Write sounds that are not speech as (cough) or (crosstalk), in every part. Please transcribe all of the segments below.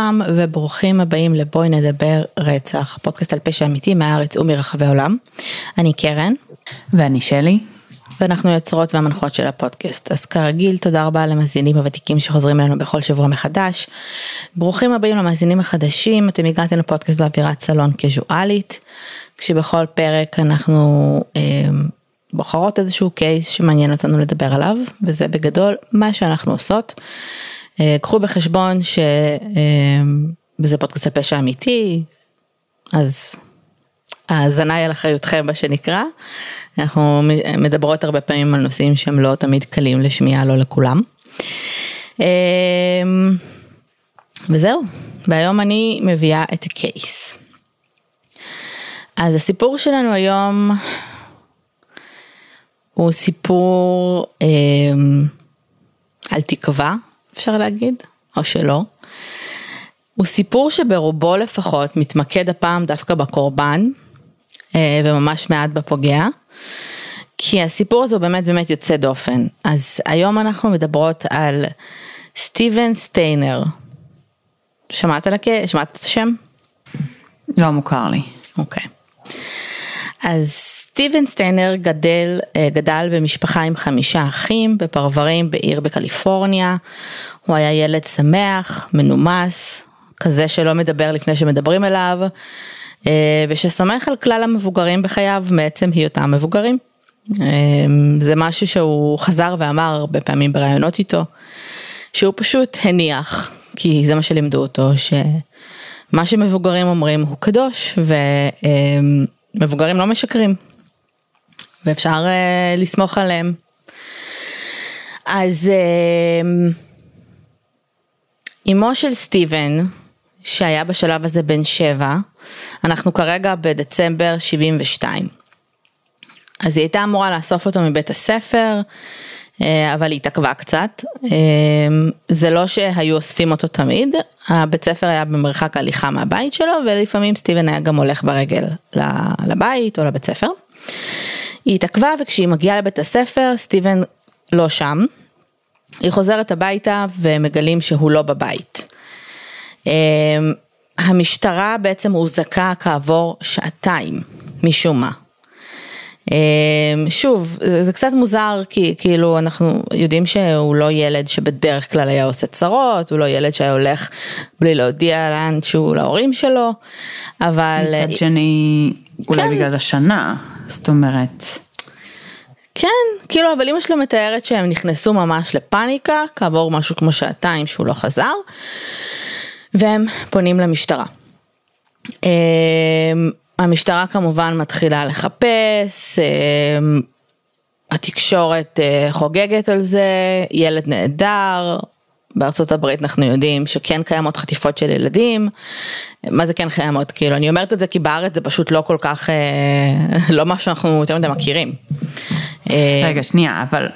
לכולם וברוכים הבאים לבואי נדבר רצח, פודקאסט על פשע אמיתי מהארץ ומרחבי העולם. אני קרן. ואני שלי. ואנחנו יוצרות והמנחות של הפודקאסט. אז כרגיל תודה רבה למאזינים הוותיקים שחוזרים אלינו בכל שבוע מחדש. ברוכים הבאים למאזינים החדשים, אתם הגעתם לפודקאסט באווירת סלון קזואלית, כשבכל פרק אנחנו אה, בוחרות איזשהו קייס שמעניין אותנו לדבר עליו, וזה בגדול מה שאנחנו עושות. אה, קחו בחשבון שזה פודקאסט על פשע אמיתי, אז ההאזנה היא על אחריותכם מה שנקרא. אנחנו מדברות הרבה פעמים על נושאים שהם לא תמיד קלים לשמיעה, לא לכולם. אה, וזהו, והיום אני מביאה את הקייס. אז הסיפור שלנו היום הוא סיפור אה, על תקווה, אפשר להגיד, או שלא. הוא סיפור שברובו לפחות מתמקד הפעם דווקא בקורבן, אה, וממש מעט בפוגע. כי הסיפור הזה הוא באמת באמת יוצא דופן. אז היום אנחנו מדברות על סטיבן סטיינר. שמעת על הכ... שמעת את השם? לא מוכר לי. אוקיי. אז סטיבן סטיינר גדל, אה, גדל במשפחה עם חמישה אחים בפרברים בעיר בקליפורניה. הוא היה ילד שמח, מנומס, כזה שלא מדבר לפני שמדברים אליו, אה, ושסומך על כלל המבוגרים בחייו מעצם היותם מבוגרים. אה, זה משהו שהוא חזר ואמר הרבה פעמים בראיונות איתו, שהוא פשוט הניח, כי זה מה שלימדו אותו, שמה שמבוגרים אומרים הוא קדוש, ומבוגרים לא משקרים. ואפשר uh, לסמוך עליהם. אז uh, אמו של סטיבן, שהיה בשלב הזה בן שבע, אנחנו כרגע בדצמבר 72. אז היא הייתה אמורה לאסוף אותו מבית הספר, אה, אבל היא התעכבה קצת. זה לא שהיו אוספים אותו תמיד, הבית ספר היה במרחק הליכה מהבית שלו, ולפעמים סטיבן היה גם הולך ברגל לבית או לבית ספר. היא התעכבה וכשהיא מגיעה לבית הספר סטיבן לא שם. היא חוזרת הביתה ומגלים שהוא לא בבית. אמ, המשטרה בעצם הוזעקה כעבור שעתיים משום מה. אמ, שוב, זה קצת מוזר כי כאילו אנחנו יודעים שהוא לא ילד שבדרך כלל היה עושה צרות, הוא לא ילד שהיה הולך בלי להודיע לאן שהוא להורים שלו, אבל... מצד שני, אולי כן. בגלל השנה. זאת אומרת. כן, כאילו אבל אמא שלו מתארת שהם נכנסו ממש לפאניקה כעבור משהו כמו שעתיים שהוא לא חזר והם פונים למשטרה. אמ, המשטרה כמובן מתחילה לחפש, אמ, התקשורת אה, חוגגת על זה, ילד נהדר, בארצות הברית אנחנו יודעים שכן קיימות חטיפות של ילדים, מה זה כן קיימות, כאילו אני אומרת את זה כי בארץ זה פשוט לא כל כך, אה, (laughs) לא מה שאנחנו יותר מדי מכירים. אה, רגע שנייה, אבל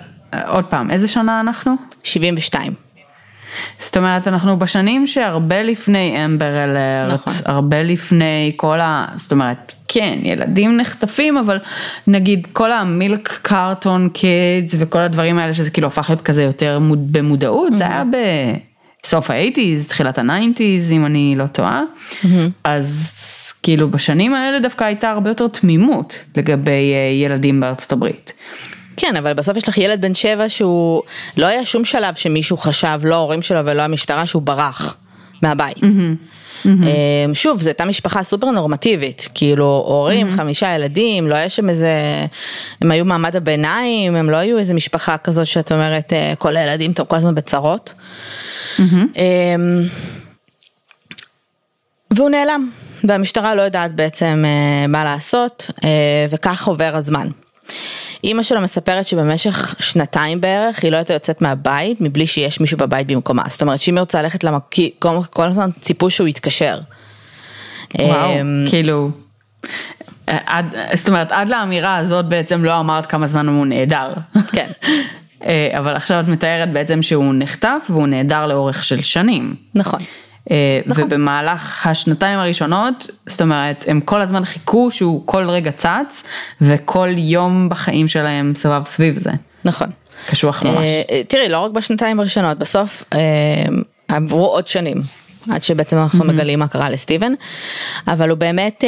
עוד פעם, איזה שנה אנחנו? 72. זאת אומרת אנחנו בשנים שהרבה לפני Amber Alert, נכון. הרבה לפני כל ה... זאת אומרת, כן, ילדים נחטפים, אבל נגיד כל ה milk carton kids וכל הדברים האלה שזה כאילו הפך להיות כזה יותר מוד, במודעות, mm-hmm. זה היה בסוף ה eighties, תחילת ה nineties, אם אני לא טועה, mm-hmm. אז כאילו בשנים האלה דווקא הייתה הרבה יותר תמימות לגבי אה, ילדים בארצות הברית. כן, אבל בסוף יש לך ילד בן שבע שהוא, לא היה שום שלב שמישהו חשב, לא ההורים שלו ולא המשטרה, שהוא ברח מהבית. Mm-hmm. Mm-hmm. שוב, זו הייתה משפחה סופר נורמטיבית, כאילו הורים, mm-hmm. חמישה ילדים, לא היה שם איזה, הם היו מעמד הביניים, הם לא היו איזה משפחה כזאת שאת אומרת, אה, כל הילדים כל הזמן בצרות. Mm-hmm. והוא נעלם, והמשטרה לא יודעת בעצם אה, מה לעשות, וכך עובר הזמן. אימא שלו מספרת שבמשך שנתיים בערך היא לא הייתה יוצאת מהבית מבלי שיש מישהו בבית במקומה. זאת אומרת שאם היא רוצה ללכת למקום, כל הזמן ציפו שהוא יתקשר. וואו, אמ, כאילו, עד, זאת אומרת עד לאמירה הזאת בעצם לא אמרת כמה זמן הוא נהדר. כן. (laughs) אה, אבל עכשיו את מתארת בעצם שהוא נחטף והוא נהדר לאורך של שנים. נכון. אה, נכון. ובמהלך השנתיים הראשונות, זאת אומרת, הם כל הזמן חיכו שהוא כל רגע צץ, וכל יום בחיים שלהם סבב סביב זה. נכון. קשוח ממש. אה, תראי, לא רק בשנתיים הראשונות, בסוף עברו עוד שנים. עד שבעצם אנחנו mm-hmm. מגלים מה קרה לסטיבן, אבל הוא באמת,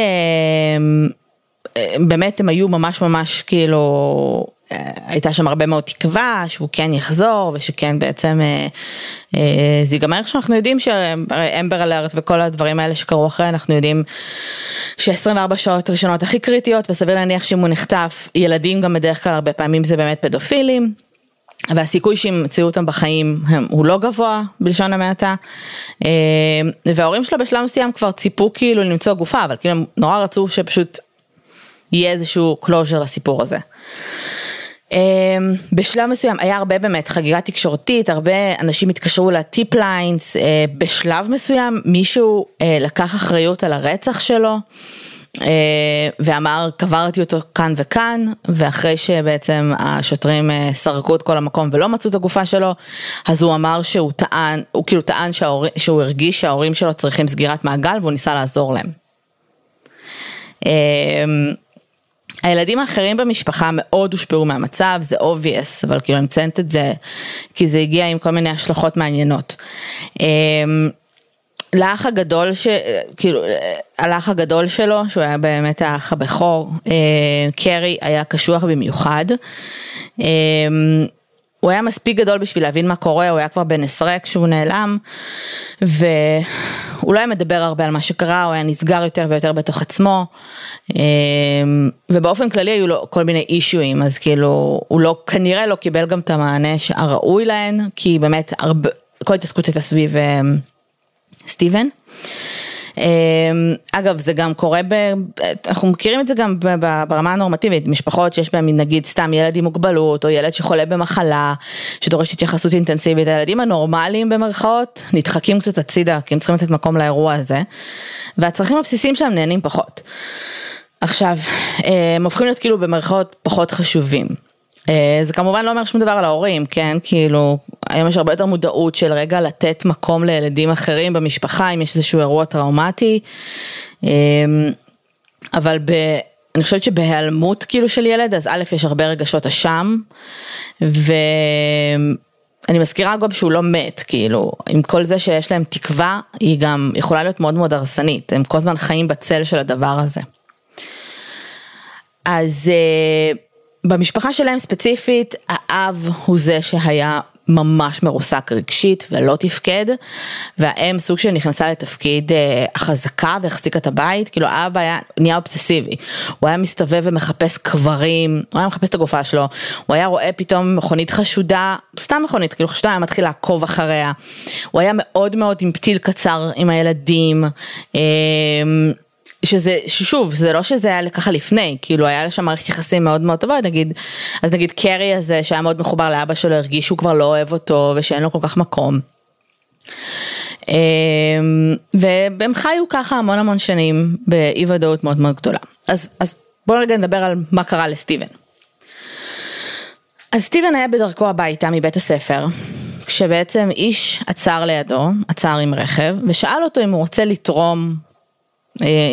באמת הם היו ממש ממש כאילו הייתה שם הרבה מאוד תקווה שהוא כן יחזור ושכן בעצם אה, אה, זה ייגמר איך שאנחנו יודעים שאמבר אלרט וכל הדברים האלה שקרו אחרי אנחנו יודעים ש-24 שעות ראשונות הכי קריטיות וסביר להניח שאם הוא נחטף ילדים גם בדרך כלל הרבה פעמים זה באמת פדופילים. והסיכוי שימצאו אותם בחיים הם, הוא לא גבוה בלשון המעטה אה, וההורים שלו בשלב מסוים כבר ציפו כאילו למצוא גופה אבל כאילו הם נורא רצו שפשוט יהיה איזשהו closure לסיפור הזה. אמ, בשלב מסוים היה הרבה באמת חגיגה תקשורתית, הרבה אנשים התקשרו לטיפ ליינס, אה, בשלב מסוים מישהו אה, לקח אחריות על הרצח שלו. אה, ואמר קברתי אותו כאן וכאן ואחרי שבעצם השוטרים סרקו את כל המקום ולא מצאו את הגופה שלו אז הוא אמר שהוא טען, הוא כאילו טען שההור, שהוא הרגיש שההורים שלו צריכים סגירת מעגל והוא ניסה לעזור להם. אמ, הילדים האחרים במשפחה מאוד הושפעו מהמצב, זה obvious, אבל כאילו אני מציינת את זה כי זה הגיע עם כל מיני השלכות מעניינות. אמ, לאח הגדול, ש... כאילו, על האח הגדול שלו, שהוא היה באמת האח הבכור, אה, קרי היה קשוח במיוחד. הוא היה מספיק גדול בשביל להבין מה קורה, הוא היה כבר בן עשרה כשהוא נעלם, והוא לא היה מדבר הרבה על מה שקרה, הוא היה נסגר יותר ויותר בתוך עצמו, אמ, ובאופן כללי היו לו כל מיני אישויים, אז כאילו, הוא לא, כנראה לא קיבל גם את המענה הראוי להן, כי באמת הרבה, כל התעסקות הייתה סביב אמ, סטיבן. אמ, אגב זה גם קורה, ב, אנחנו מכירים את זה גם ברמה הנורמטיבית, משפחות שיש בהן נגיד סתם ילד עם מוגבלות או ילד שחולה במחלה שדורש התייחסות אינטנסיבית, הילדים הנורמליים במרכאות נדחקים קצת הצידה כי הם צריכים לתת מקום לאירוע הזה והצרכים הבסיסיים שלהם נהנים פחות. עכשיו, הם הופכים להיות כאילו במרכאות פחות חשובים. אה, זה כמובן לא אומר שום דבר על ההורים, כן? כאילו, היום יש הרבה יותר מודעות של רגע לתת מקום לילדים אחרים במשפחה, אם יש איזשהו אירוע טראומטי. אה, אבל ב... אני חושבת שבהיעלמות כאילו של ילד, אז א', יש הרבה רגשות אשם, ואני מזכירה גם שהוא לא מת, כאילו, עם כל זה שיש להם תקווה, היא גם יכולה להיות מאוד מאוד הרסנית, הם כל הזמן חיים בצל של הדבר הזה. אז אה, במשפחה שלהם ספציפית, האב הוא זה שהיה ממש מרוסק רגשית ולא תפקד, והאם סוג של נכנסה לתפקיד אה, החזקה והחזיקה את הבית, כאילו האבא היה נהיה אובססיבי, הוא היה מסתובב ומחפש קברים, הוא היה מחפש את הגופה שלו, הוא היה רואה פתאום מכונית חשודה, סתם מכונית, כאילו חשודה, היה מתחיל לעקוב אחריה, הוא היה מאוד מאוד עם פתיל קצר עם הילדים, אה, שזה, ששוב, זה לא שזה היה ככה לפני, כאילו היה שם מערכת יחסים מאוד מאוד טובה, נגיד, אז נגיד קרי הזה שהיה מאוד מחובר לאבא שלו, הרגיש שהוא כבר לא אוהב אותו ושאין לו כל כך מקום. אמ, והם חיו ככה המון המון שנים באי ודאות מאוד מאוד גדולה. אז, אז בואו רגע נדבר על מה קרה לסטיבן. אז סטיבן היה בדרכו הביתה מבית הספר, כשבעצם איש עצר לידו, עצר עם רכב, ושאל אותו אם הוא רוצה לתרום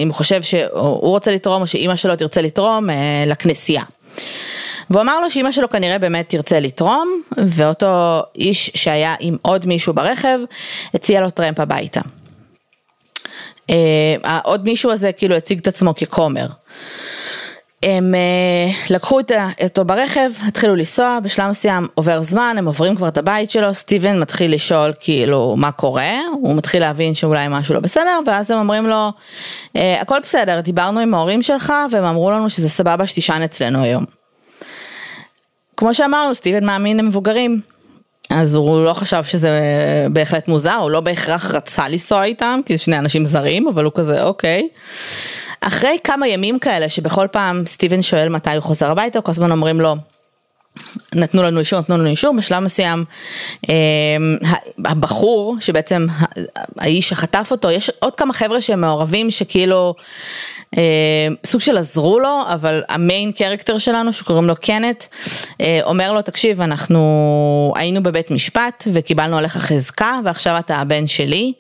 אם הוא חושב שהוא רוצה לתרום או שאימא שלו תרצה לתרום אה, לכנסייה. והוא אמר לו שאימא שלו כנראה באמת תרצה לתרום, ואותו איש שהיה עם עוד מישהו ברכב, הציע לו טרמפ הביתה. אה, עוד מישהו הזה כאילו הציג את עצמו ככומר. הם uh, לקחו אותו ברכב, התחילו לנסוע, בשלב מסוים עובר זמן, הם עוברים כבר את הבית שלו, סטיבן מתחיל לשאול כאילו מה קורה, הוא מתחיל להבין שאולי משהו לא בסדר, ואז הם אומרים לו, uh, הכל בסדר, דיברנו עם ההורים שלך והם אמרו לנו שזה סבבה שתישן אצלנו היום. כמו שאמרנו, סטיבן מאמין למבוגרים, אז הוא לא חשב שזה בהחלט מוזר, הוא לא בהכרח רצה לנסוע איתם, כי שני אנשים זרים, אבל הוא כזה אוקיי. אחרי כמה ימים כאלה שבכל פעם סטיבן שואל מתי הוא חוזר הביתה, כל הזמן אומרים לו, נתנו לנו אישור, נתנו לנו אישור, בשלב מסוים. אמ, הבחור שבעצם האיש שחטף אותו, יש עוד כמה חבר'ה שהם מעורבים שכאילו אה, סוג של עזרו לו, אבל המיין קרקטר שלנו שקוראים לו קנט, אה, אומר לו תקשיב אנחנו היינו בבית משפט וקיבלנו עליך חזקה ועכשיו אתה הבן שלי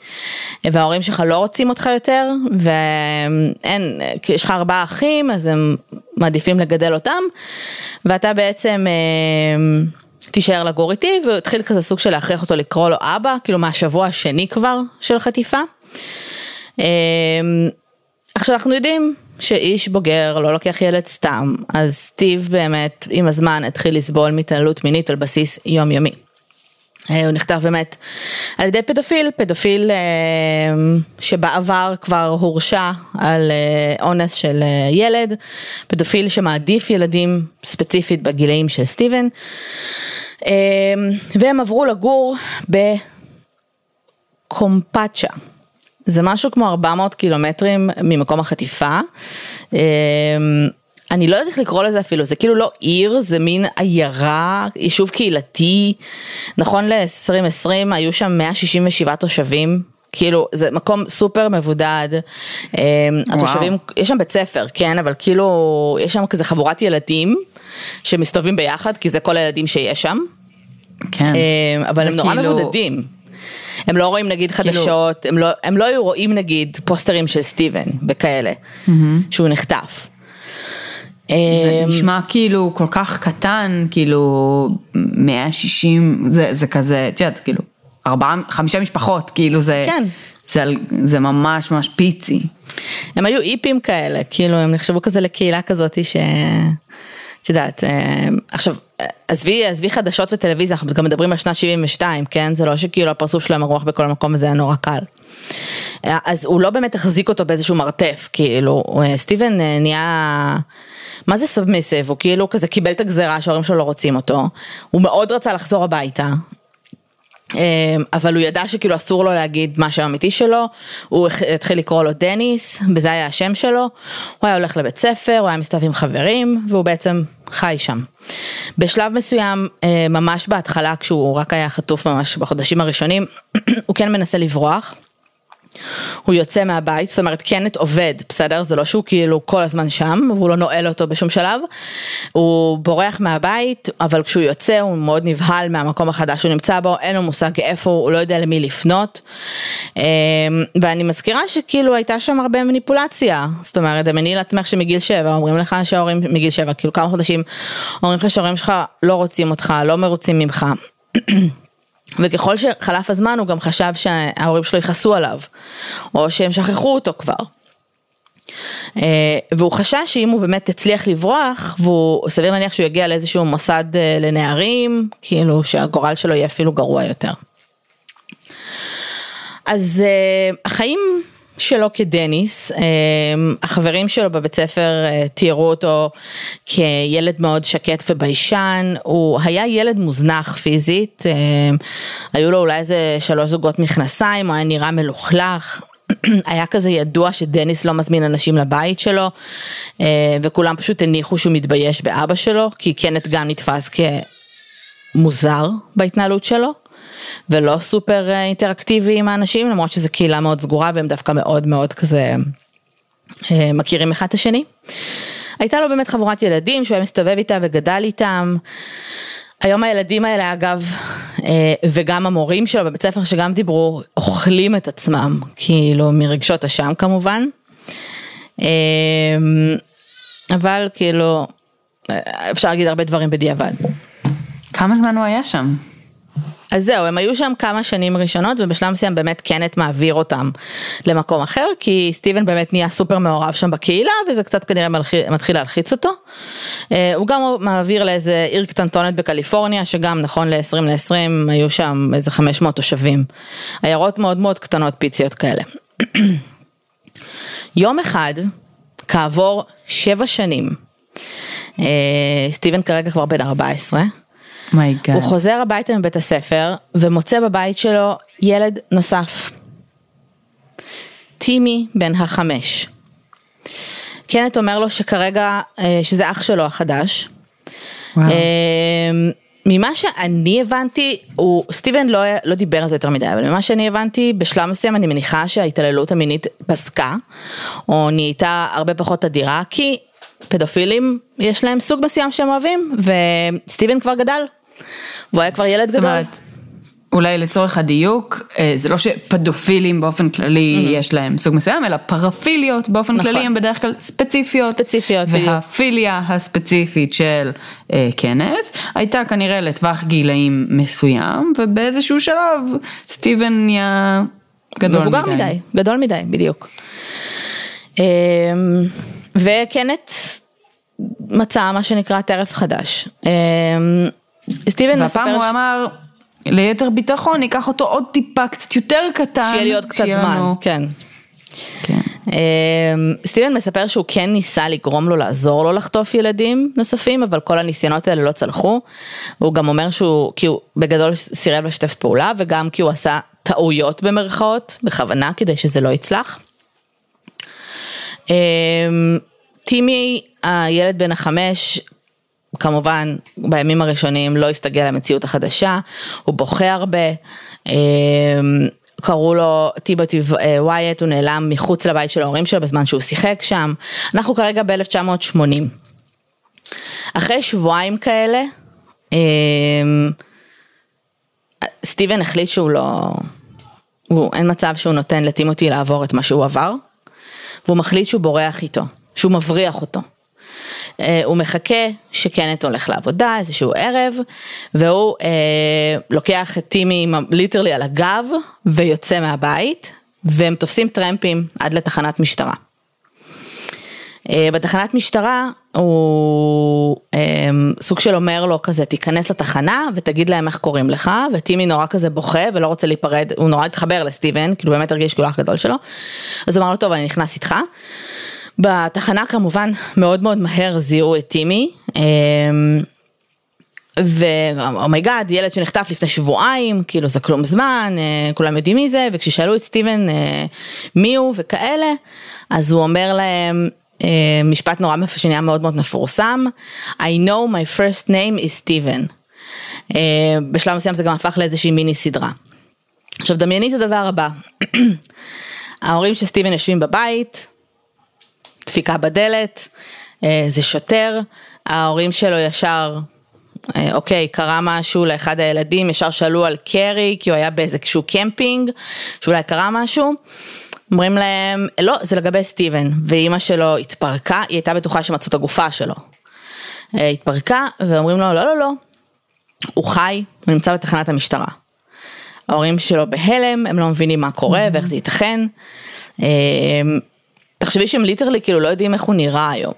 וההורים שלך לא רוצים אותך יותר ואין, יש לך ארבעה אחים אז הם מעדיפים לגדל אותם ואתה בעצם אה, תישאר לגור איתי, והוא התחיל כזה סוג של להכריח אותו לקרוא לו אבא, כאילו מהשבוע השני כבר של חטיפה. אמ, עכשיו אנחנו יודעים שאיש בוגר לא לוקח ילד סתם, אז סטיב באמת עם הזמן התחיל לסבול מתעללות מינית על בסיס יומיומי. אה, הוא נכתב באמת על ידי פדופיל, פדופיל אה, שבעבר כבר הורשע על אה, אונס של ילד, פדופיל שמעדיף ילדים ספציפית בגילאים של סטיבן, והם עברו לגור בקומפצ'ה. זה משהו כמו 400 קילומטרים ממקום החטיפה. אני לא יודעת איך לקרוא לזה אפילו, זה כאילו לא עיר, זה מין עיירה, יישוב קהילתי. נכון ל-2020 היו שם 167 תושבים, כאילו זה מקום סופר מבודד. אמ, התושבים, יש שם בית ספר, כן, אבל כאילו יש שם כזה חבורת ילדים שמסתובבים ביחד, כי זה כל הילדים שיש שם. כן. אמ, אבל הם נורא כאילו... מבודדים. הם לא רואים נגיד כאילו... חדשות, הם לא, הם לא היו רואים נגיד פוסטרים של סטיבן וכאלה, mm-hmm. שהוא נחטף. זה אמ, נשמע כאילו כל כך קטן, כאילו 160, זה, זה כזה, את יודעת, כאילו, ארבעה, חמישה משפחות, כאילו זה, כן. זה, זה ממש ממש פיצי. הם היו איפים כאלה, כאילו הם נחשבו כזה לקהילה כזאת ש... את יודעת, אמ, עכשיו, עזבי, עזבי חדשות וטלוויזיה, אנחנו גם מדברים על שנת 72, כן? זה לא שכאילו הפרצוף שלו מרוח בכל מקום וזה היה נורא קל. אז הוא לא באמת החזיק אותו באיזשהו מרתף, כאילו, סטיבן אה, נהיה... מה זה סאבמיסיב? הוא כאילו כזה קיבל את הגזרה שההורים שלו לא רוצים אותו, הוא מאוד רצה לחזור הביתה. אמ, אבל הוא ידע שכאילו אסור לו להגיד מה השם האמיתי שלו, הוא התחיל לקרוא לו דניס, וזה היה השם שלו, הוא היה הולך לבית ספר, הוא היה מסתובב עם חברים, והוא בעצם חי שם. בשלב מסוים, אה, ממש בהתחלה, כשהוא רק היה חטוף ממש בחודשים הראשונים, (clears throat) הוא כן מנסה לברוח. הוא יוצא מהבית, זאת אומרת קנט עובד, בסדר? זה לא שהוא כאילו כל הזמן שם, והוא לא נועל אותו בשום שלב. הוא בורח מהבית, אבל כשהוא יוצא הוא מאוד נבהל מהמקום החדש שהוא נמצא בו, אין לו מושג איפה הוא, הוא לא יודע למי לפנות. אמ, ואני מזכירה שכאילו הייתה שם הרבה מניפולציה, זאת אומרת, דמייני לעצמך שמגיל שבע אומרים לך שההורים מגיל שבע, כאילו כמה חודשים, אומרים לך שההורים שלך לא רוצים אותך, לא מרוצים ממך. (clears throat) וככל שחלף הזמן הוא גם חשב שההורים שלו יכעסו עליו, או שהם שכחו אותו כבר. אה, והוא חשש שאם הוא באמת יצליח לברוח, והוא סביר להניח שהוא יגיע לאיזשהו מוסד אה, לנערים, כאילו שהגורל שלו יהיה אפילו גרוע יותר. אז אה, החיים שלו כדניס, אמ, החברים שלו בבית ספר אה, תיארו אותו כילד מאוד שקט וביישן, הוא היה ילד מוזנח פיזית, אמ, היו לו אולי איזה שלוש זוגות מכנסיים, הוא היה נראה מלוכלך. (clears throat) היה כזה ידוע שדניס לא מזמין אנשים לבית שלו אה, וכולם פשוט הניחו שהוא מתבייש באבא שלו כי קנט גם נתפס כמוזר בהתנהלות שלו. ולא סופר אה, אינטראקטיבי עם האנשים, למרות שזו קהילה מאוד סגורה והם דווקא מאוד מאוד כזה אה, מכירים אחד את השני. הייתה לו באמת חבורת ילדים שהוא היה מסתובב איתה וגדל איתם. היום הילדים האלה אגב, אה, וגם המורים שלו בבית ספר שגם דיברו, אוכלים את עצמם, כאילו מרגשות אשם כמובן. אבל כאילו, אפשר להגיד הרבה דברים בדיעבד. כמה זמן הוא היה שם? אז זהו, הם היו שם כמה שנים ראשונות ובשלב מסוים באמת קנט מעביר אותם למקום אחר, כי סטיבן באמת נהיה סופר מעורב שם בקהילה וזה קצת כנראה מתחיל להלחיץ אותו. אה, הוא גם מעביר לאיזה עיר קטנטונת בקליפורניה, שגם נכון ל-20 ל-20 היו שם איזה 500 תושבים. עיירות מאוד מאוד קטנות פיציות כאלה. (clears throat) יום אחד, כעבור שבע שנים, אה, סטיבן כרגע כבר בן 14, Oh הוא חוזר הביתה מבית הספר ומוצא בבית שלו ילד נוסף. טימי בן החמש. קנט אומר לו שכרגע, אה, שזה אח שלו החדש. וואו. אה, ממה שאני הבנתי, הוא, סטיבן לא, לא דיבר על זה יותר מדי, אבל ממה שאני הבנתי, בשלב מסוים אני מניחה שההתעללות המינית פסקה, או נהייתה הרבה פחות אדירה, כי פדופילים יש להם סוג מסוים שהם אוהבים, וסטיבן כבר גדל, והוא היה כבר ילד גדול. אומרת, אולי לצורך הדיוק, אה, זה לא שפדופילים באופן כללי mm-hmm. יש להם סוג מסוים, אלא פרפיליות באופן נכון. כללי הם בדרך כלל ספציפיות. ספציפיות, בדיוק. והפיליה הספציפית של אה, קנט הייתה כנראה לטווח גילאים מסוים, ובאיזשהו שלב סטיבן נהיה גדול מבוגר מדי. מבוגר מדי, גדול מדי, בדיוק. אה, וקנט מצא מה שנקרא טרף חדש. אה, סטיבן מספר... והפעם הוא אמר... ליתר ביטחון ניקח אותו עוד טיפה קצת יותר קטן. שיהיה לי עוד קצת זמן, לנו... כן. כן. אמ, סטיבן מספר שהוא כן ניסה לגרום לו לעזור לו לחטוף ילדים נוספים, אבל כל הניסיונות האלה לא צלחו. הוא גם אומר שהוא, כי הוא בגדול סירב לשתף פעולה, וגם כי הוא עשה טעויות במרכאות, בכוונה, כדי שזה לא יצלח. טימי, הילד בן החמש, כמובן בימים הראשונים לא הסתגל למציאות החדשה, הוא בוכה הרבה, אמ, קראו לו טיבוטי אה, ווייט, הוא נעלם מחוץ לבית של ההורים שלו בזמן שהוא שיחק שם, אנחנו כרגע ב-1980. אחרי שבועיים כאלה, אמ, סטיבן החליט שהוא לא, הוא, אין מצב שהוא נותן לטימותי לעבור את מה שהוא עבר, והוא מחליט שהוא בורח איתו, שהוא מבריח אותו. אה, הוא מחכה שקנט הולך לעבודה, איזשהו ערב, והוא אה, לוקח את טימי ליטרלי על הגב ויוצא מהבית, והם תופסים טרמפים עד לתחנת משטרה. אה, בתחנת משטרה הוא אה, סוג של אומר לו כזה תיכנס לתחנה ותגיד להם איך קוראים לך וטימי נורא כזה בוכה ולא רוצה להיפרד הוא נורא התחבר לסטיבן כאילו באמת הרגיש כאילו אח גדול שלו אז הוא אמר לו טוב אני נכנס איתך בתחנה כמובן מאוד מאוד מהר זיהו את טימי. אמ, ו oh my god ילד שנחטף לפני שבועיים כאילו זה כלום זמן אה, כולם יודעים מי זה וכששאלו את סטיבן אה, מי הוא וכאלה אז הוא אומר להם אה, משפט נורא שנהיה מאוד מאוד מפורסם I know my first name is Steven בשלב מסוים זה גם הפך לאיזושהי מיני סדרה. עכשיו דמייני את הדבר הבא (clears throat) ההורים של סטיבן יושבים בבית דפיקה בדלת, אה, זה שוטר, ההורים שלו ישר, אה, אוקיי, קרה משהו לאחד הילדים, ישר שאלו על קרי, כי הוא היה באיזשהו קמפינג, שאולי קרה משהו. אומרים להם, לא, זה לגבי סטיבן, ואימא שלו התפרקה, היא הייתה בטוחה שמצאו את הגופה שלו. אה, התפרקה, ואומרים לו, לא, לא, לא, הוא חי, הוא נמצא בתחנת המשטרה. ההורים שלו בהלם, הם לא מבינים מה קורה ואיך זה ייתכן. תחשבי שהם ליטרלי כאילו לא יודעים איך הוא נראה היום.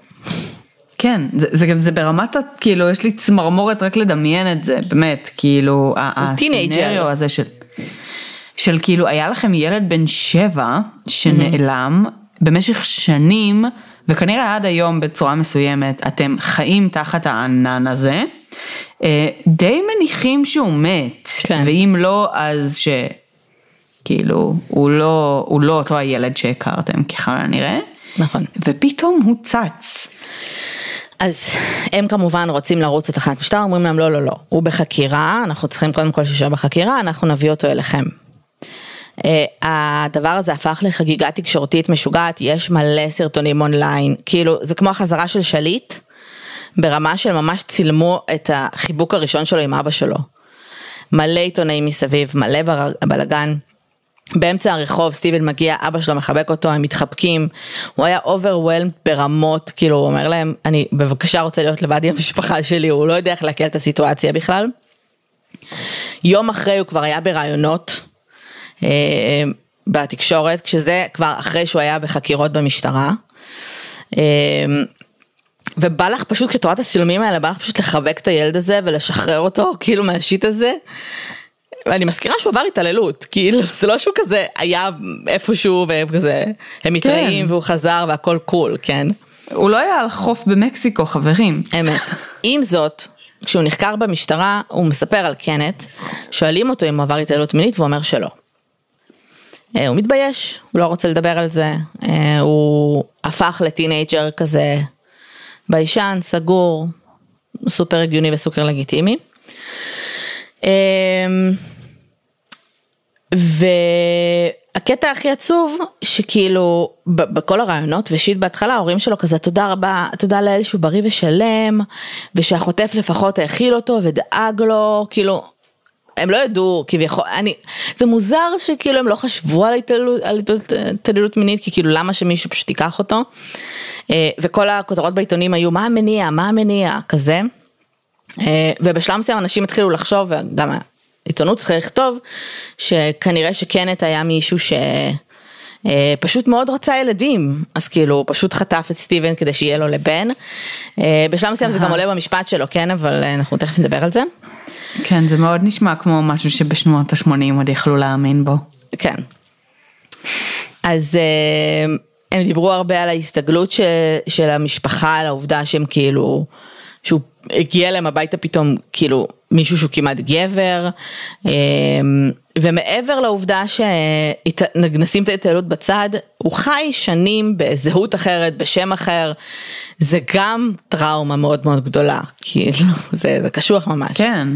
כן, זה, זה, זה ברמת, כאילו, יש לי צמרמורת רק לדמיין את זה, באמת, כאילו, הסצנריו הזה של, של כאילו, היה לכם ילד בן שבע שנעלם mm-hmm. במשך שנים, וכנראה עד היום בצורה מסוימת, אתם חיים תחת הענן הזה, אה, די מניחים שהוא מת, כן. ואם לא, אז ש... כאילו, הוא לא, הוא לא אותו הילד שהכרתם ככל הנראה. נכון. ופתאום הוא צץ. אז הם כמובן רוצים לרוץ לתחנת משטרה, אומרים להם לא, לא, לא, הוא בחקירה, אנחנו צריכים קודם כל שישאר בחקירה, אנחנו נביא אותו אליכם. Uh, הדבר הזה הפך לחגיגה תקשורתית משוגעת, יש מלא סרטונים אונליין, כאילו זה כמו החזרה של שליט, ברמה של ממש צילמו את החיבוק הראשון שלו עם אבא שלו. מלא עיתונאים מסביב, מלא בלאגן. באמצע הרחוב סטיבן מגיע, אבא שלו מחבק אותו, הם מתחבקים, הוא היה overwhelmed ברמות, כאילו הוא אומר להם, אני בבקשה רוצה להיות לבד עם המשפחה שלי, הוא לא יודע איך לעכל את הסיטואציה בכלל. יום אחרי הוא כבר היה בראיונות אה, בתקשורת, כשזה כבר אחרי שהוא היה בחקירות במשטרה. אה, ובא לך פשוט, כשאת רואה את הצילומים האלה, בא לך פשוט לחבק את הילד הזה ולשחרר אותו, כאילו מהשיט הזה. אני מזכירה שהוא עבר התעללות, כאילו זה לא שהוא כזה היה איפשהו והם כזה, הם מתראים כן. והוא חזר והכל קול, כן? הוא לא היה על חוף במקסיקו חברים. אמת. (laughs) עם זאת, כשהוא נחקר במשטרה הוא מספר על קנט, שואלים אותו אם הוא עבר התעללות מינית והוא אומר שלא. אה, הוא מתבייש, הוא לא רוצה לדבר על זה, אה, הוא הפך ל teenager כזה ביישן, סגור, סופר הגיוני וסופר לגיטימי. אמ, והקטע הכי עצוב שכאילו בכל הראיונות ו shit בהתחלה ההורים שלו כזה תודה רבה תודה לאל שהוא בריא ושלם ושהחוטף לפחות האכיל אותו ודאג לו כאילו הם לא ידעו כביכול, אני, זה מוזר שכאילו הם לא חשבו על התעללות, על התעללות מינית, כי כאילו למה שמישהו פשוט ייקח אותו, אה, וכל הכותרות בעיתונים היו מה המניע, מה המניע, כזה, אה, ובשלב מסוים אנשים התחילו לחשוב, וגם העיתונות צריכה לכתוב, שכנראה שקנט היה מישהו ש... אה, פשוט מאוד רצה ילדים, אז כאילו הוא פשוט חטף את סטיבן כדי שיהיה לו לבן. אה, בשלב מסוים זה גם עולה במשפט שלו, כן, אבל אה, אנחנו תכף נדבר על זה. כן, זה מאוד נשמע כמו משהו שבשנות ה-80 עוד יכלו להאמין בו. כן. אז הם דיברו הרבה על ההסתגלות של, של המשפחה, על העובדה שהם כאילו, שהוא הגיע להם הביתה פתאום כאילו מישהו שהוא כמעט גבר אמ, ומעבר לעובדה שנשים את ההתעללות בצד הוא חי שנים בזהות אחרת בשם אחר זה גם טראומה מאוד מאוד גדולה כאילו (laughs) זה, זה קשוח ממש. כן.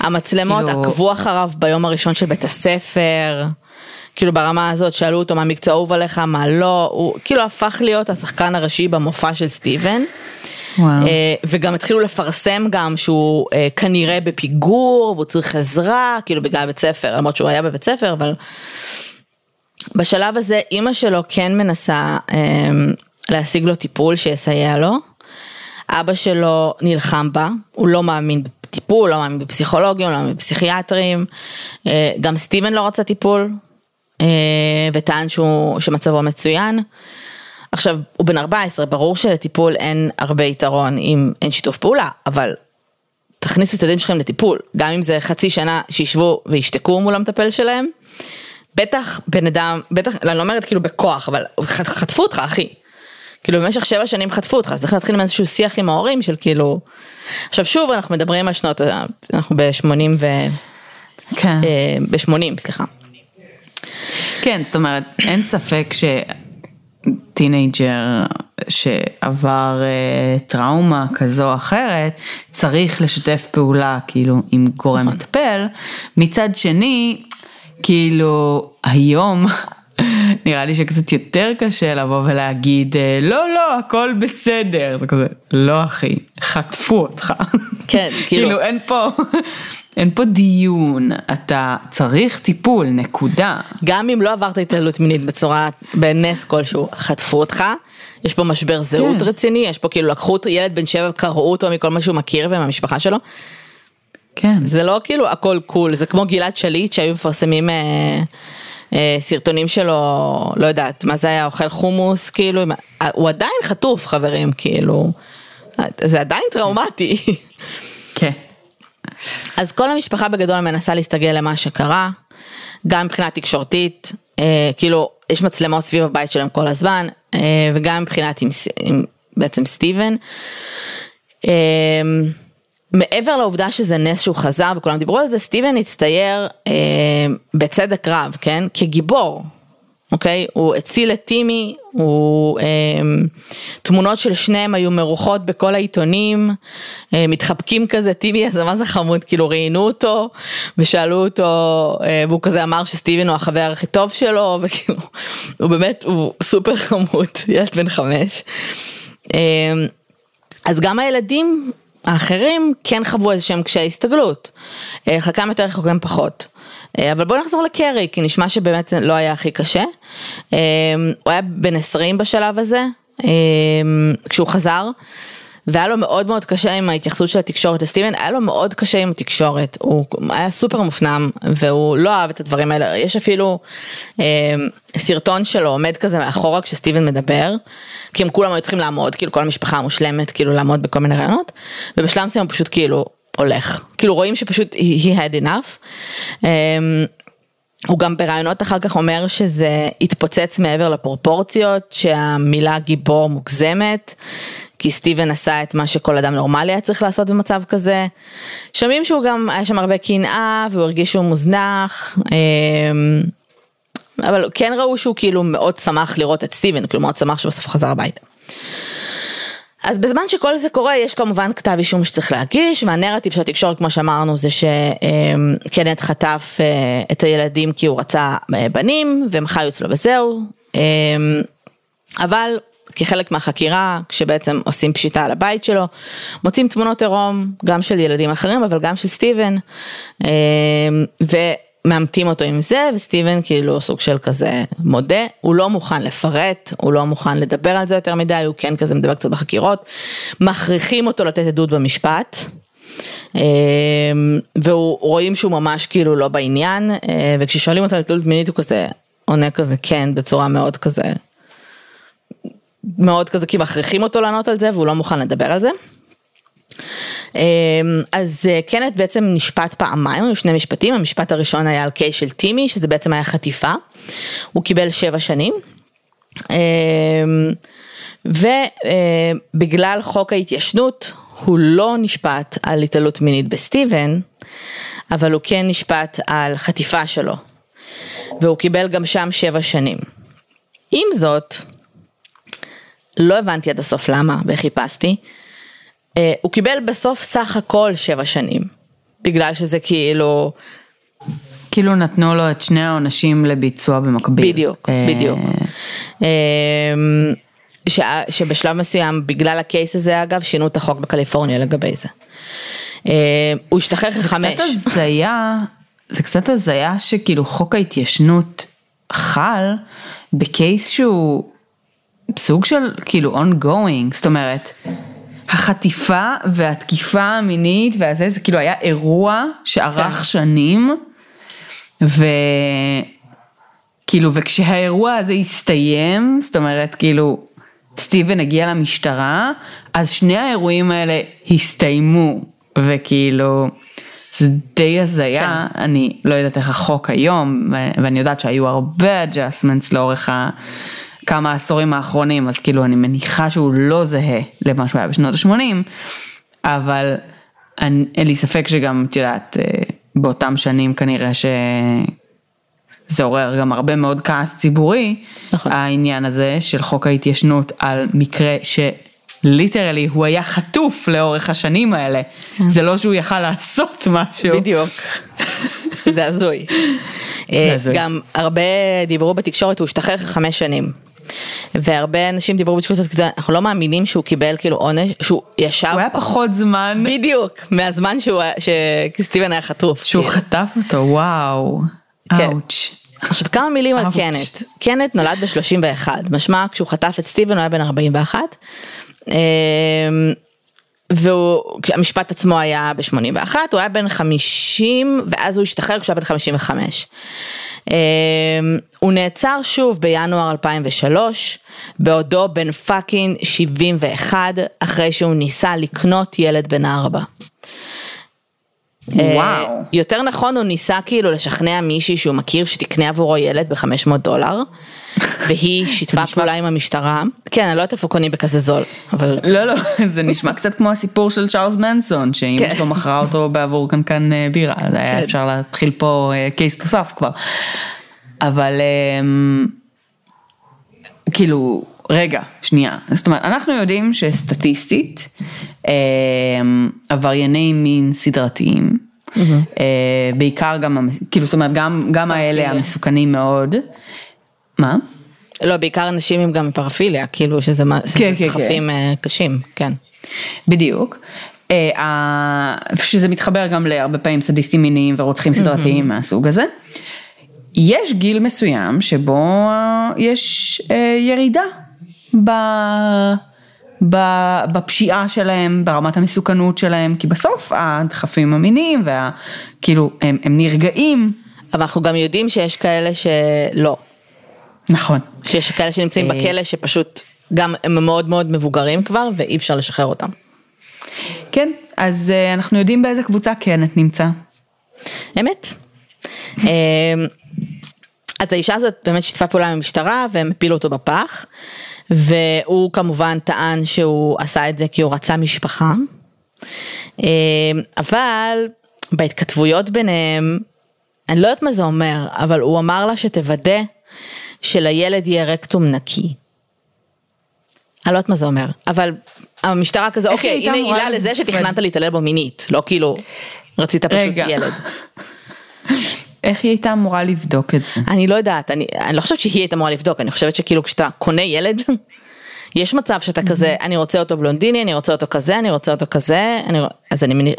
המצלמות כאילו... עקבו אחריו ביום הראשון של בית הספר. כאילו ברמה הזאת שאלו אותו מה מקצוע אהוב עליך מה לא הוא כאילו הפך להיות השחקן הראשי במופע של סטיבן. וואו. אה, וגם התחילו לפרסם גם שהוא אה, כנראה בפיגור והוא צריך עזרה כאילו בגלל בית ספר למרות שהוא היה בבית ספר אבל בשלב הזה אימא שלו כן מנסה אה, להשיג לו טיפול שיסייע לו. אבא שלו נלחם בה הוא לא מאמין בטיפול לא מאמין בפסיכולוגים לא מאמין בפסיכיאטרים גם סטיבן לא רצה טיפול וטען שהוא, שמצבו מצוין. עכשיו, הוא בן 14, ברור שלטיפול אין הרבה יתרון אם אין שיתוף פעולה, אבל תכניסו את הילדים שלכם לטיפול, גם אם זה חצי שנה שישבו וישתקו מול המטפל שלהם, בטח בן אדם, בטח, אני לא אומרת כאילו בכוח, אבל חטפו אותך אחי. כאילו במשך שבע שנים חטפו אותך, אז צריך להתחיל עם איזשהו שיח עם ההורים של כאילו, עכשיו שוב אנחנו מדברים על שנות, אנחנו ב-80 ו... כן. אה, ב-80, סליחה. כן, זאת אומרת, אין ספק ש... teenager שעבר uh, טראומה כזו או אחרת, צריך לשתף פעולה כאילו עם גורם נכון. מטפל. מצד שני, כאילו היום (laughs) נראה לי שקצת יותר קשה לבוא ולהגיד אה, לא לא הכל בסדר זה כזה לא אחי חטפו אותך כן (laughs) כאילו, כאילו אין פה אין פה דיון אתה צריך טיפול נקודה גם אם לא עברת התעללות מינית בצורה בנס כלשהו חטפו אותך יש פה משבר זהות כן. רציני יש פה כאילו לקחו ילד בן שבע קראו אותו מכל מה שהוא מכיר ומהמשפחה שלו. כן זה לא כאילו הכל קול זה כמו גלעד שליט שהיו מפרסמים. אה, אה, סרטונים שלו, לא יודעת, מה זה היה, אוכל חומוס, כאילו, הוא עדיין חטוף חברים, כאילו, זה עדיין טראומטי. כן. אז כל המשפחה בגדול מנסה להסתגל למה שקרה, גם מבחינה תקשורתית, אה, כאילו, יש מצלמות סביב הבית שלהם כל הזמן, אה, וגם מבחינת עם, עם בעצם סטיבן. אה, מעבר לעובדה שזה נס שהוא חזר וכולם דיברו על זה, סטיבן הצטייר אה, בצדק רב, כן? כגיבור, אוקיי? הוא הציל את טימי, הוא, אה, תמונות של שניהם היו מרוחות בכל העיתונים, אה, מתחבקים כזה, טימי אז מה זה חמוד, כאילו ראיינו אותו ושאלו אותו, אה, והוא כזה אמר שסטיבן הוא החבר הכי טוב שלו, (laughs) וכאילו, הוא באמת, הוא סופר חמוד, (laughs) ילד בן חמש. אה, אז גם הילדים האחרים כן חוו איזה שהם קשיי הסתגלות, אה, חלקם יותר חלקם פחות. אה, אבל בוא נחזור לקרי, כי נשמע שבאמת לא היה הכי קשה. אה, הוא היה בן 20 בשלב הזה, כשהוא חזר. והיה לו מאוד מאוד קשה עם ההתייחסות של התקשורת לסטיבן, היה לו מאוד קשה עם התקשורת, הוא היה סופר מופנם והוא לא אהב את הדברים האלה, יש אפילו אה, סרטון שלו עומד כזה מאחורה כשסטיבן מדבר, כי הם כולם היו צריכים לעמוד, כאילו כל המשפחה המושלמת, כאילו לעמוד בכל מיני רעיונות, ובשלב מסוים הוא פשוט כאילו הולך, כאילו רואים שפשוט he had enough. אה, הוא גם ברעיונות אחר כך אומר שזה התפוצץ מעבר לפרופורציות, שהמילה גיבור מוגזמת, כי סטיבן עשה את מה שכל אדם נורמלי היה צריך לעשות במצב כזה. שומעים שהוא גם, היה שם הרבה קנאה והוא הרגיש שהוא מוזנח. אמ, אבל כן ראו שהוא כאילו מאוד שמח לראות את סטיבן, כאילו מאוד שמח שבסוף חזר הביתה. אז בזמן שכל זה קורה יש כמובן כתב אישום שצריך להגיש והנרטיב של התקשורת כמו שאמרנו זה שקנט חטף אה, את הילדים כי הוא רצה אה, בנים והם חיו אצלו וזהו. אמ, אבל כחלק מהחקירה, כשבעצם עושים פשיטה על הבית שלו, מוצאים תמונות עירום, גם של ילדים אחרים, אבל גם של סטיבן, אה, ומאמתים אותו עם זה, וסטיבן כאילו סוג של כזה מודה, הוא לא מוכן לפרט, הוא לא מוכן לדבר על זה יותר מדי, הוא כן כזה מדבר קצת בחקירות, מכריחים אותו לתת עדות במשפט. ורואים שהוא ממש כאילו לא בעניין, וכששואלים אותו על התעללות מינית הוא כזה עונה כזה כן בצורה מאוד כזה מאוד כזה כי מכריחים אותו לענות על זה והוא לא מוכן לדבר על זה. אמ, אז אה, קנט בעצם נשפט פעמיים, היו שני משפטים, המשפט הראשון היה על קייס של טימי, שזה בעצם היה חטיפה, הוא קיבל שבע שנים. אמ, ובגלל חוק ההתיישנות הוא לא נשפט על התעלות מינית בסטיבן, אבל הוא כן נשפט על חטיפה שלו, והוא קיבל גם שם שבע שנים. עם זאת, לא הבנתי עד הסוף למה, וחיפשתי. אה, הוא קיבל בסוף סך הכל שבע שנים, בגלל שזה כאילו... כאילו נתנו לו את שני העונשים לביצוע במקביל. בדיוק, אה... בדיוק. אה, ש... שבשלב מסוים, בגלל הקייס הזה אגב, שינו את החוק בקליפורניה לגבי זה. אה, הוא השתחרר אחרי חמש. זה קצת הזיה, זה קצת הזיה שכאילו חוק ההתיישנות חל בקייס שהוא סוג של כאילו ongoing, זאת אומרת, החטיפה והתקיפה המינית והזה, זה כאילו היה אירוע שארך כן. שנים, וכאילו, וכשהאירוע הזה הסתיים, זאת אומרת, כאילו, סטיבן הגיע למשטרה, אז שני האירועים האלה הסתיימו, וכאילו, זה די הזיה, כן. אני לא יודעת איך החוק היום, ואני יודעת שהיו הרבה adjustments לאורך ה... כמה עשורים האחרונים, אז כאילו אני מניחה שהוא לא זהה למה שהוא היה בשנות ה-80, אבל אני, אין לי ספק שגם, את יודעת, אה, באותם שנים כנראה שזה עורר גם הרבה מאוד כעס ציבורי, נכון. העניין הזה של חוק ההתיישנות על מקרה ש... ליטרלי הוא היה חטוף לאורך השנים האלה, כן. זה לא שהוא יכל לעשות משהו. בדיוק, זה הזוי. אה, גם הרבה דיברו בתקשורת, הוא השתחרר חמש שנים. והרבה אנשים דיברו כזה, אנחנו לא מאמינים שהוא קיבל כאילו עונש, שהוא ישב... הוא היה פחות זמן. בדיוק, מהזמן שהוא, שסטיבן היה חטוף. שהוא כאילו. חטף אותו, וואו. כן. אאוץ'. עכשיו כמה מילים על קנט. קנט נולד ב-31, משמע כשהוא חטף את סטיבן הוא היה בן 41. והמשפט עצמו היה ב-81, הוא היה בן 50 ואז הוא השתחרר כשהוא היה בן 55. אמ, הוא נעצר שוב בינואר 2003, בעודו בן fucking 71, אחרי שהוא ניסה לקנות ילד בן ארבע. אה, וואו. יותר נכון הוא ניסה כאילו לשכנע מישהי שהוא מכיר שתקנה עבורו ילד ב-500 דולר. והיא שיתפה פעולה עם המשטרה. כן, אני לא יודעת איפה קונים בכזה זול, אבל... לא, לא, (laughs) זה נשמע קצת כמו הסיפור של צ'ארלס מנסון, שאמא כן. שלו מכרה אותו בעבור קנקן אה, בירה, אז היה כן. אפשר להתחיל פה קייס אה, נוסף כבר. אבל אמ, כאילו, רגע, שנייה. זאת אומרת, אנחנו יודעים שסטטיסטית, אמ, עברייני מין סדרתיים, mm-hmm. בעיקר גם, כאילו, זאת אומרת, גם, גם האלה המסוכנים מאוד. מה? לא, בעיקר אנשים עם גם פרפיליה, כאילו שזה כן, כן, דחפים כן. אה, קשים, כן. בדיוק. אה, שזה מתחבר גם להרבה פעמים סדיסטים מיניים ורוצחים סדרתיים mm-hmm. מהסוג הזה. יש גיל מסוים שבו יש ירידה ב... בפשיעה שלהם, ברמת המסוכנות שלהם, כי בסוף הדחפים המיניים והכאילו הם, הם נרגעים. אבל אנחנו גם יודעים שיש כאלה שלא. נכון. שיש כאלה שנמצאים אה, בכלא שפשוט גם הם מאוד מאוד מבוגרים כבר ואי אפשר לשחרר אותם. כן, אז אה, אנחנו יודעים באיזה קבוצה כן את נמצא. אמת. אה, אז האישה הזאת באמת שיתפה פעולה עם המשטרה והם הפילו אותו בפח. והוא כמובן טען שהוא עשה את זה כי הוא רצה משפחה. אבל בהתכתבויות ביניהם, אני לא יודעת מה זה אומר, אבל הוא אמר לה שתוודא שלילד יהיה רקטום נקי. אני לא יודעת מה זה אומר, אבל המשטרה כזה, אוקיי, הנה עילה לזה שתכננת להתעלל בו מינית, לא כאילו רצית פשוט רגע. ילד. (laughs) איך היא הייתה אמורה לבדוק את זה? אני לא יודעת, אני, אני לא חושבת שהיא הייתה אמורה לבדוק, אני חושבת שכאילו כשאתה קונה ילד, (laughs) יש מצב שאתה כזה, אני רוצה אותו בלונדיני, אני רוצה אותו כזה, אני רוצה אותו כזה, אני, אז אני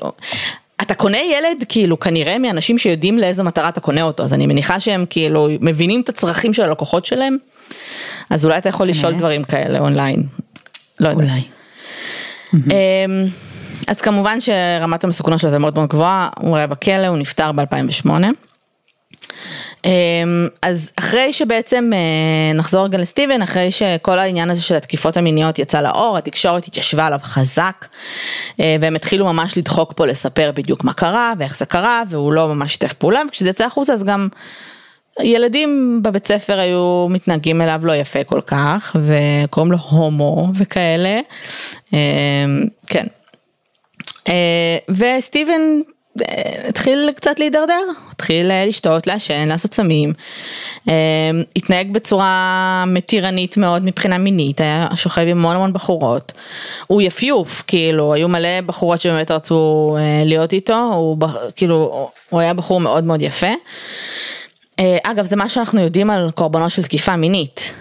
אתה קונה ילד כאילו כנראה מאנשים שיודעים לאיזה מטרה אתה קונה אותו, אז אני מניחה שהם כאילו מבינים את הצרכים של הלקוחות שלהם, אז אולי אתה יכול לשאול דברים כאלה אונליין. לא יודע. אולי. אמ, אז כמובן שרמת המסוכנות שלו זה מאוד מאוד גבוהה, הוא היה בכלא, הוא נפטר ב-2008. אז אחרי שבעצם אה, נחזור רגע לסטיבן, אחרי שכל העניין הזה של התקיפות המיניות יצא לאור, התקשורת התיישבה עליו חזק, אה, והם התחילו ממש לדחוק פה לספר בדיוק מה קרה ואיך זה קרה, והוא לא ממש שיתף פעולה, וכשזה יצא החוצה אז גם ילדים בבית ספר היו מתנהגים אליו לא יפה כל כך, וקוראים לו הומו וכאלה, אה, כן. וסטיבן התחיל קצת להידרדר, התחיל לשתות, לעשן, לעשות סמים, התנהג בצורה מתירנית מאוד מבחינה מינית, היה שוכב עם המון המון בחורות, הוא יפיוף, כאילו, היו מלא בחורות שבאמת רצו להיות איתו, הוא כאילו, הוא היה בחור מאוד מאוד יפה. אגב, זה מה שאנחנו יודעים על קורבנות של תקיפה מינית,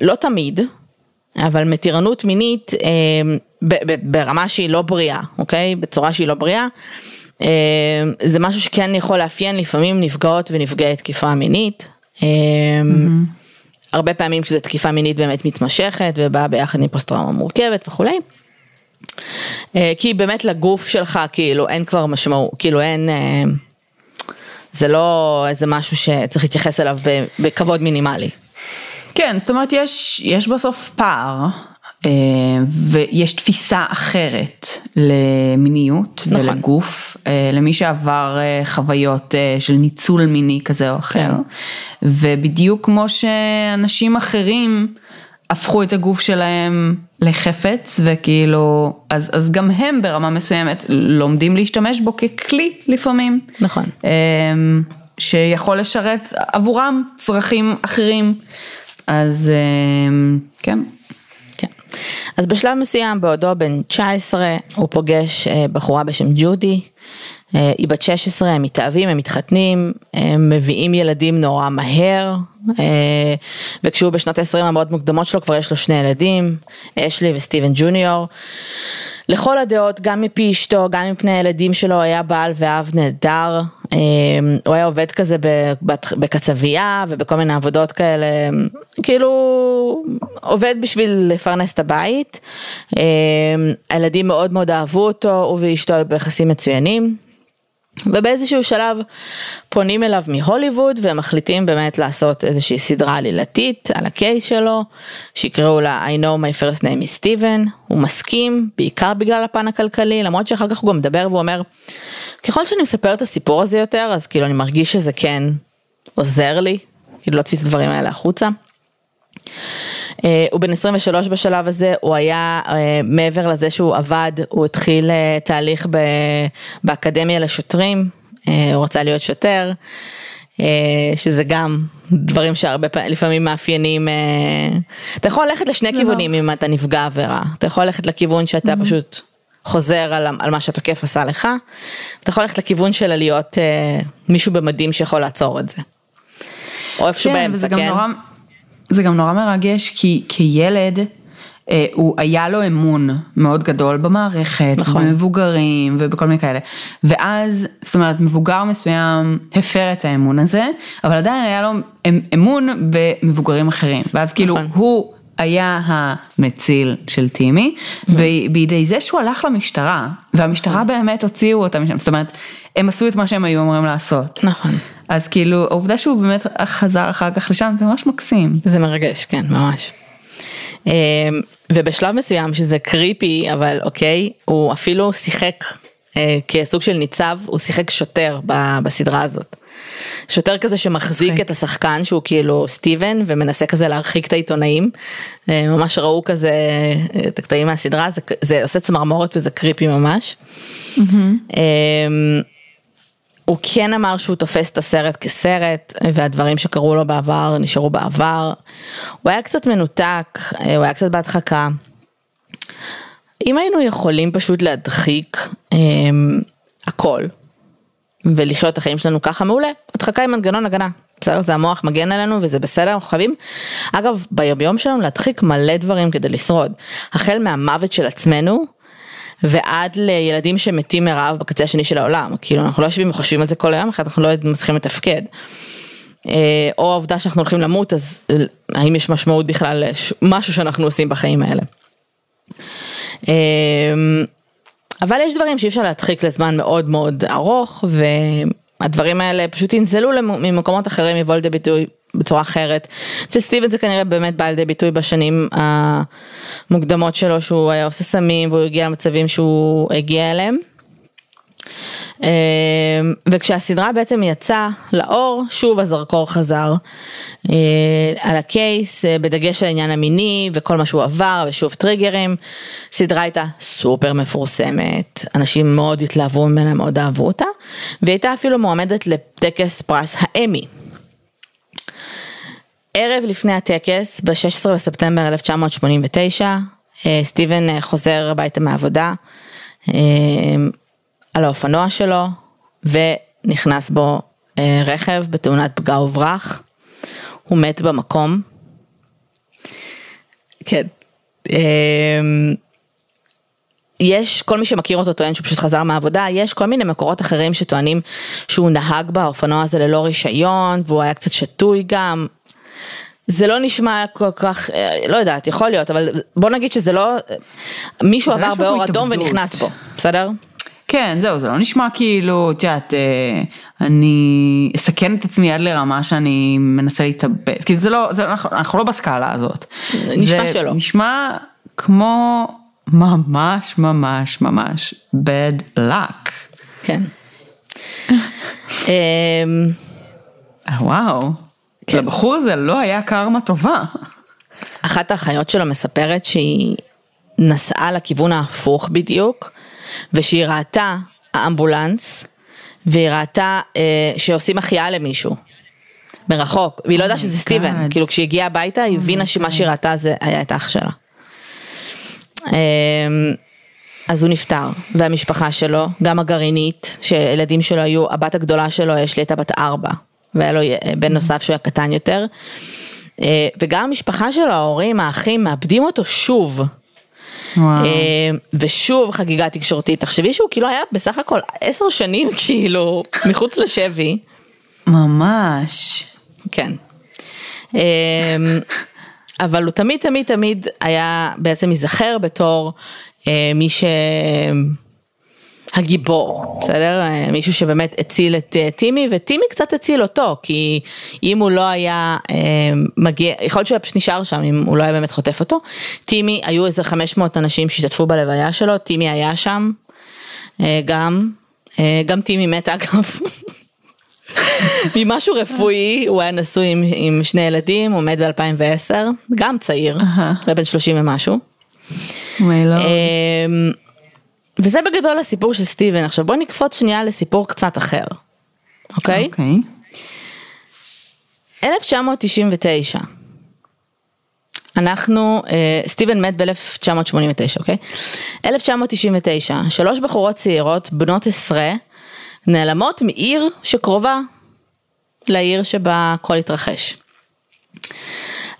לא תמיד, אבל מתירנות מינית ברמה שהיא לא בריאה, אוקיי? בצורה שהיא לא בריאה. זה משהו שכן יכול לאפיין לפעמים נפגעות ונפגעי תקיפה מינית. Mm-hmm. הרבה פעמים כשזו תקיפה מינית באמת מתמשכת ובאה ביחד עם פוסט טראומה מורכבת וכולי. כי באמת לגוף שלך כאילו אין כבר משמעות, כאילו אין, זה לא איזה משהו שצריך להתייחס אליו בכבוד מינימלי. כן, זאת אומרת יש, יש בסוף פער אה, ויש תפיסה אחרת למיניות נכון. ולגוף, אה, למי שעבר אה, חוויות של ניצול מיני כזה או אחר, כן. ובדיוק כמו שאנשים אחרים הפכו את הגוף שלהם לחפץ וכאילו, אז, אז גם הם ברמה מסוימת לומדים להשתמש בו ככלי לפעמים. נכון. שיכול לשרת עבורם צרכים אחרים. אז כן. אז בשלב מסוים בעודו בן 19 הוא פוגש אה, בחורה בשם ג'ודי, אה, היא בת 16, הם מתאהבים, הם מתחתנים, הם מביאים ילדים נורא מהר, אה, וכשהוא בשנות ה-20 המאוד מוקדמות שלו כבר יש לו שני ילדים, אשלי וסטיבן ג'וניור. לכל הדעות, גם מפי אשתו, גם מפני הילדים שלו, היה בעל ואב נהדר. אמ, הוא היה עובד כזה בקצבייה ובכל מיני עבודות כאלה, כאילו עובד בשביל לפרנס את הבית. אמ, הילדים מאוד מאוד אהבו אותו, הוא ואשתו היו ביחסים מצוינים. ובאיזשהו שלב פונים אליו מהוליווד והם מחליטים באמת לעשות איזושהי סדרה עלילתית על הקייס שלו, שיקראו לה I know my first name is Steven, הוא מסכים, בעיקר בגלל הפן הכלכלי, למרות שאחר כך הוא גם מדבר והוא אומר, ככל שאני מספר את הסיפור הזה יותר, אז כאילו אני מרגיש שזה כן עוזר לי, כאילו להוציא את הדברים האלה החוצה. אה, הוא בן 23 בשלב הזה, הוא היה אה, מעבר לזה שהוא עבד, הוא התחיל אה, תהליך באקדמיה לשוטרים, הוא רצה להיות שוטר, שזה גם דברים שהרבה פעמים, לפעמים מאפיינים, אתה יכול ללכת לשני לא, לא. כיוונים אם אתה נפגע עבירה, אתה יכול ללכת לכיוון שאתה mm-hmm. פשוט חוזר על, על מה שהתוקף עשה לך, אתה יכול ללכת לכיוון של להיות מישהו במדים שיכול לעצור את זה. או איפשהו כן, באמצע, כן? זה גם נורא מרגש כי כילד אה, הוא היה לו אמון מאוד גדול במערכת, נכון. במבוגרים ובכל מיני כאלה. ואז, זאת אומרת, מבוגר מסוים הפר את האמון הזה, אבל עדיין היה לו אמ, אמון במבוגרים אחרים. ואז כאילו נכון. הוא היה המציל של טימי, mm-hmm. בידי זה שהוא הלך למשטרה, והמשטרה נכון. באמת הוציאו אותם משם, זאת אומרת, הם עשו את מה שהם היו אמורים לעשות. נכון. אז כאילו העובדה שהוא באמת חזר אחר כך לשם זה ממש מקסים. זה מרגש, כן, ממש. אמ, ובשלב מסוים שזה קריפי אבל אוקיי הוא אפילו שיחק אה, כסוג של ניצב הוא שיחק שוטר בסדרה הזאת. שוטר כזה שמחזיק okay. אוקיי. את השחקן שהוא כאילו סטיבן ומנסה כזה להרחיק את העיתונאים. אה, ממש ראו כזה אה, את הקטעים מהסדרה זה, זה עושה צמרמורת וזה קריפי ממש. Mm-hmm. הוא כן אמר שהוא תופס את הסרט כסרט והדברים שקרו לו בעבר נשארו בעבר. הוא היה קצת מנותק, הוא היה קצת בהדחקה. אם היינו יכולים פשוט להדחיק הם, הכל ולחיות את החיים שלנו ככה מעולה, הדחקה היא מנגנון הגנה, בסדר? זה המוח מגן עלינו וזה בסדר, אנחנו חייבים, אגב, ביומיום שלנו להדחיק מלא דברים כדי לשרוד. החל מהמוות של עצמנו, ועד לילדים שמתים מרעב בקצה השני של העולם, כאילו אנחנו לא יושבים וחושבים על זה כל היום, אחרת אנחנו לא מצליחים לתפקד. אה, או העובדה שאנחנו הולכים למות, אז האם יש משמעות בכלל למשהו שאנחנו עושים בחיים האלה. אה, אבל יש דברים שאי אפשר להדחיק לזמן מאוד מאוד ארוך, והדברים האלה פשוט ינזלו ממקומות אחרים, יבוא לידי ביטוי בצורה אחרת. שסטיבן זה כנראה באמת בא לידי ביטוי בשנים המוקדמות שלו, שהוא היה עושה סמים והוא הגיע למצבים שהוא הגיע אליהם. אמ, וכשהסדרה בעצם יצאה לאור, שוב הזרקור חזר אה, על הקייס, אה, בדגש על העניין המיני וכל מה שהוא עבר ושוב טריגרים. סדרה הייתה סופר מפורסמת, אנשים מאוד התלהבו ממנה, מאוד אהבו אותה, והיא הייתה אפילו מועמדת לטקס פרס האמי. ערב לפני הטקס, ב-16 בספטמבר 1989, אה, סטיבן חוזר הביתה מהעבודה. על האופנוע שלו ונכנס בו אה, רכב בתאונת פגע וברח. הוא מת במקום. כן. אה, יש, כל מי שמכיר אותו טוען שהוא פשוט חזר מהעבודה, יש כל מיני מקורות אחרים שטוענים שהוא נהג באופנוע הזה ללא רישיון, והוא היה קצת שתוי גם. זה לא נשמע כל כך, אה, לא יודעת, יכול להיות, אבל בוא נגיד שזה לא, מישהו לא עבר באור אדום ונכנס בו, בסדר? כן, זהו, זה לא נשמע כאילו, את יודעת, אה, אני אסכן את עצמי עד לרמה שאני מנסה להתאבד, כאילו זה לא, זה, אנחנו, אנחנו לא בסקאלה הזאת. נשמע שלא. נשמע כמו ממש ממש ממש bad luck. כן. (laughs) אמ, וואו, כן. לבחור הזה לא היה קרמה טובה. אחת האחיות שלו מספרת שהיא נסעה לכיוון ההפוך בדיוק. ושהיא ראתה האמבולנס, והיא ראתה אה, שעושים החייאה למישהו. מרחוק, והיא לא יודעת שזה סטיבן, כאילו כשהיא הגיעה הביתה היא הבינה שמה שהיא ראתה זה היה את אח שלה. אמ, אז הוא נפטר, והמשפחה שלו, גם הגרעינית, שילדים שלו היו, הבת הגדולה שלו, יש לי הייתה בת ארבע, והיה לו בן נוסף שהוא היה קטן יותר. אה, וגם המשפחה שלו, ההורים, האחים, מאבדים אותו שוב. אה, ושוב חגיגה תקשורתית, תחשבי שהוא כאילו היה בסך הכל עשר שנים (laughs) כאילו מחוץ לשבי. ממש. כן. אה, אבל הוא תמיד תמיד תמיד היה בעצם ייזכר בתור אה, מי ש... הגיבור, בסדר? מישהו שבאמת הציל את אה, טימי, וטימי קצת הציל אותו, כי אם הוא לא היה אה, מגיע, יכול להיות שהוא היה פשוט נשאר שם, אם הוא לא היה באמת חוטף אותו. טימי, היו איזה 500 אנשים שהשתתפו בלוויה שלו, טימי היה שם, אה, גם, גם טימי מת אגב. (laughs) ממשהו רפואי, הוא היה נשוי עם, עם שני ילדים, הוא מת ב-2010, גם צעיר, uh-huh. בן 30 ומשהו. וזה בגדול הסיפור של סטיבן. עכשיו בוא נקפוץ שנייה לסיפור קצת אחר, אוקיי? אוקיי. 1999. אנחנו, אה, סטיבן מת ב-1989, אוקיי? 1999, שלוש בחורות צעירות, בנות עשרה, נעלמות מעיר שקרובה לעיר שבה הכל התרחש.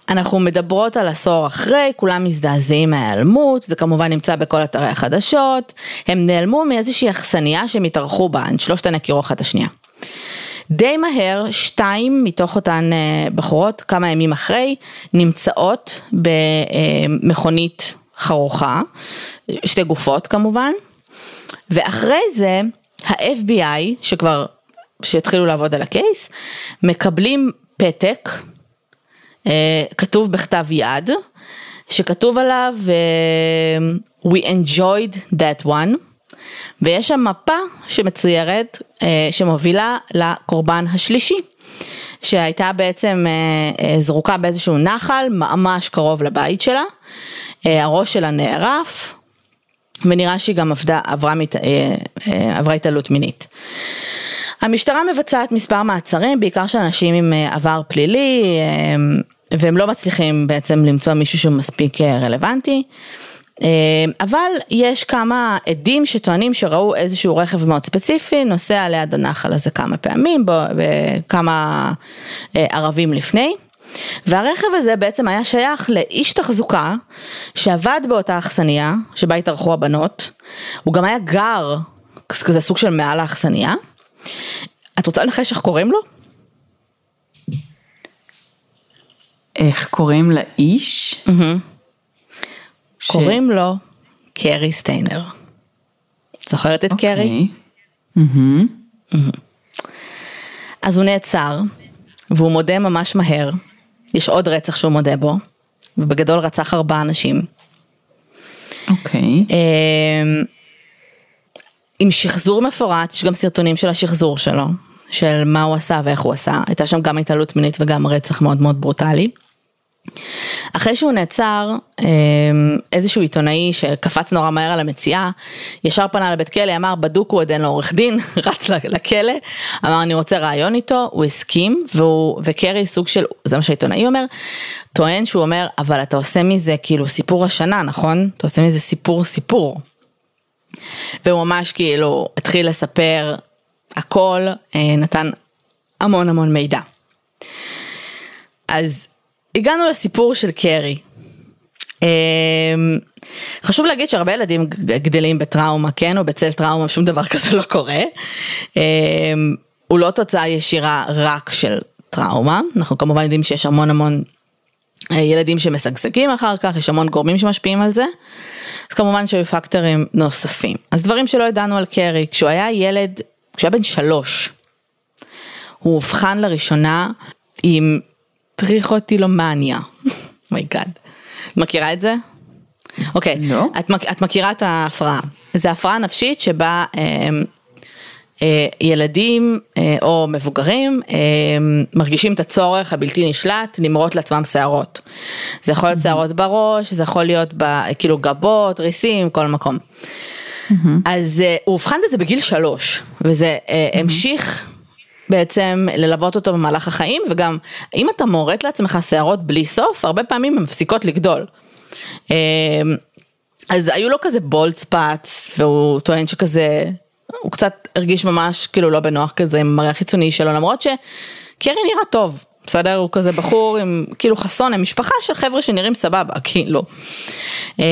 אנחנו מדברות על עשור אחרי, כולם מזדעזעים מההיעלמות, זה כמובן נמצא בכל אתרי החדשות, הם נעלמו מאיזושהי אכסניה שהם התארחו בה, הן שלושתן הכירו אחת השנייה. די מהר, שתיים מתוך אותן אה, בחורות, כמה ימים אחרי, נמצאות במכונית חרוכה, שתי גופות כמובן, ואחרי זה ה-FBI, שכבר, שהתחילו לעבוד על הקייס, מקבלים פתק אה, כתוב בכתב יד, שכתוב עליו אה, We enjoyed that one, ויש שם מפה שמצוירת אה, שמובילה לקורבן השלישי. שהייתה בעצם זרוקה באיזשהו נחל ממש קרוב לבית שלה, הראש שלה נערף ונראה שהיא גם עבדה, עברה, עברה התעלות מינית. המשטרה מבצעת מספר מעצרים, בעיקר של אנשים עם עבר פלילי, והם לא מצליחים בעצם למצוא מישהו מספיק אה, רלוונטי. אבל יש כמה עדים שטוענים שראו איזשהו רכב מאוד ספציפי נוסע ליד הנחל הזה כמה פעמים, כמה ערבים לפני. והרכב הזה בעצם היה שייך לאיש תחזוקה שעבד באותה אכסניה שבה התארחו הבנות, הוא גם היה גר, כזה סוג של מעל האכסניה. את רוצה לנחש איך קוראים לו? איך קוראים לאיש? Mm-hmm. ש... קוראים לו קרי סטיינר. זוכרת את okay. קרי? Mm-hmm. Mm-hmm. אז הוא נעצר, והוא מודה ממש מהר, יש עוד רצח שהוא מודה בו, ובגדול רצח ארבעה אנשים. אוקיי. Okay. אמ, עם שחזור מפורט, יש גם סרטונים של השחזור שלו, של מה הוא עשה ואיך הוא עשה, הייתה שם גם התעלות מינית וגם רצח מאוד מאוד ברוטלי. אחרי שהוא נעצר, אמ, איזשהו עיתונאי שקפץ נורא מהר על המציאה, ישר פנה לבית כלא, אמר בדוק הוא עוד אין לו עורך דין, (laughs) רץ לכלא, אמר אני רוצה ראיון איתו, הוא הסכים, והוא, וקרי סוג של, זה מה שהעיתונאי אומר, טוען שהוא אומר, אבל אתה עושה מזה כאילו סיפור השנה, נכון? אתה עושה מזה סיפור סיפור. והוא ממש כאילו התחיל לספר הכל, אה, נתן המון המון מידע. אז הגענו לסיפור של קרי. אמ, חשוב להגיד שהרבה ילדים גדלים בטראומה, כן, או בצל טראומה, שום דבר (laughs) כזה לא קורה. אמ, הוא לא תוצאה ישירה רק של טראומה, אנחנו כמובן יודעים שיש המון המון אה, ילדים שמשגשגים אחר כך, יש המון גורמים שמשפיעים על זה, אז כמובן שהיו פקטורים נוספים. אז דברים שלא ידענו על קרי, כשהוא היה ילד, כשהוא היה בן שלוש, הוא אובחן לראשונה עם טריכוטילומניה. my god. מכירה את זה? אוקיי, okay. לא. את, את מכירה את ההפרעה. זו הפרעה נפשית שבה אה, אה, ילדים אה, או מבוגרים אה, מרגישים את הצורך הבלתי נשלט למרוט לעצמם שערות. זה יכול להיות שערות בראש, זה יכול להיות ב, כאילו גבות, ריסים, כל מקום. Mm-hmm. אז אה, הוא אובחן בזה בגיל שלוש, וזה אה, mm-hmm. המשיך בעצם ללוות אותו במהלך החיים וגם אם אתה מורט לעצמך שערות בלי סוף הרבה פעמים הן מפסיקות לגדול. אמ, אז היו לו כזה בולד ספאץ והוא טוען שכזה הוא קצת הרגיש ממש כאילו לא בנוח כזה עם המראה החיצוני שלו למרות שקרי נראה טוב בסדר הוא כזה בחור עם כאילו חסון הם משפחה של חבר'ה שנראים סבבה כאילו. Mm-hmm.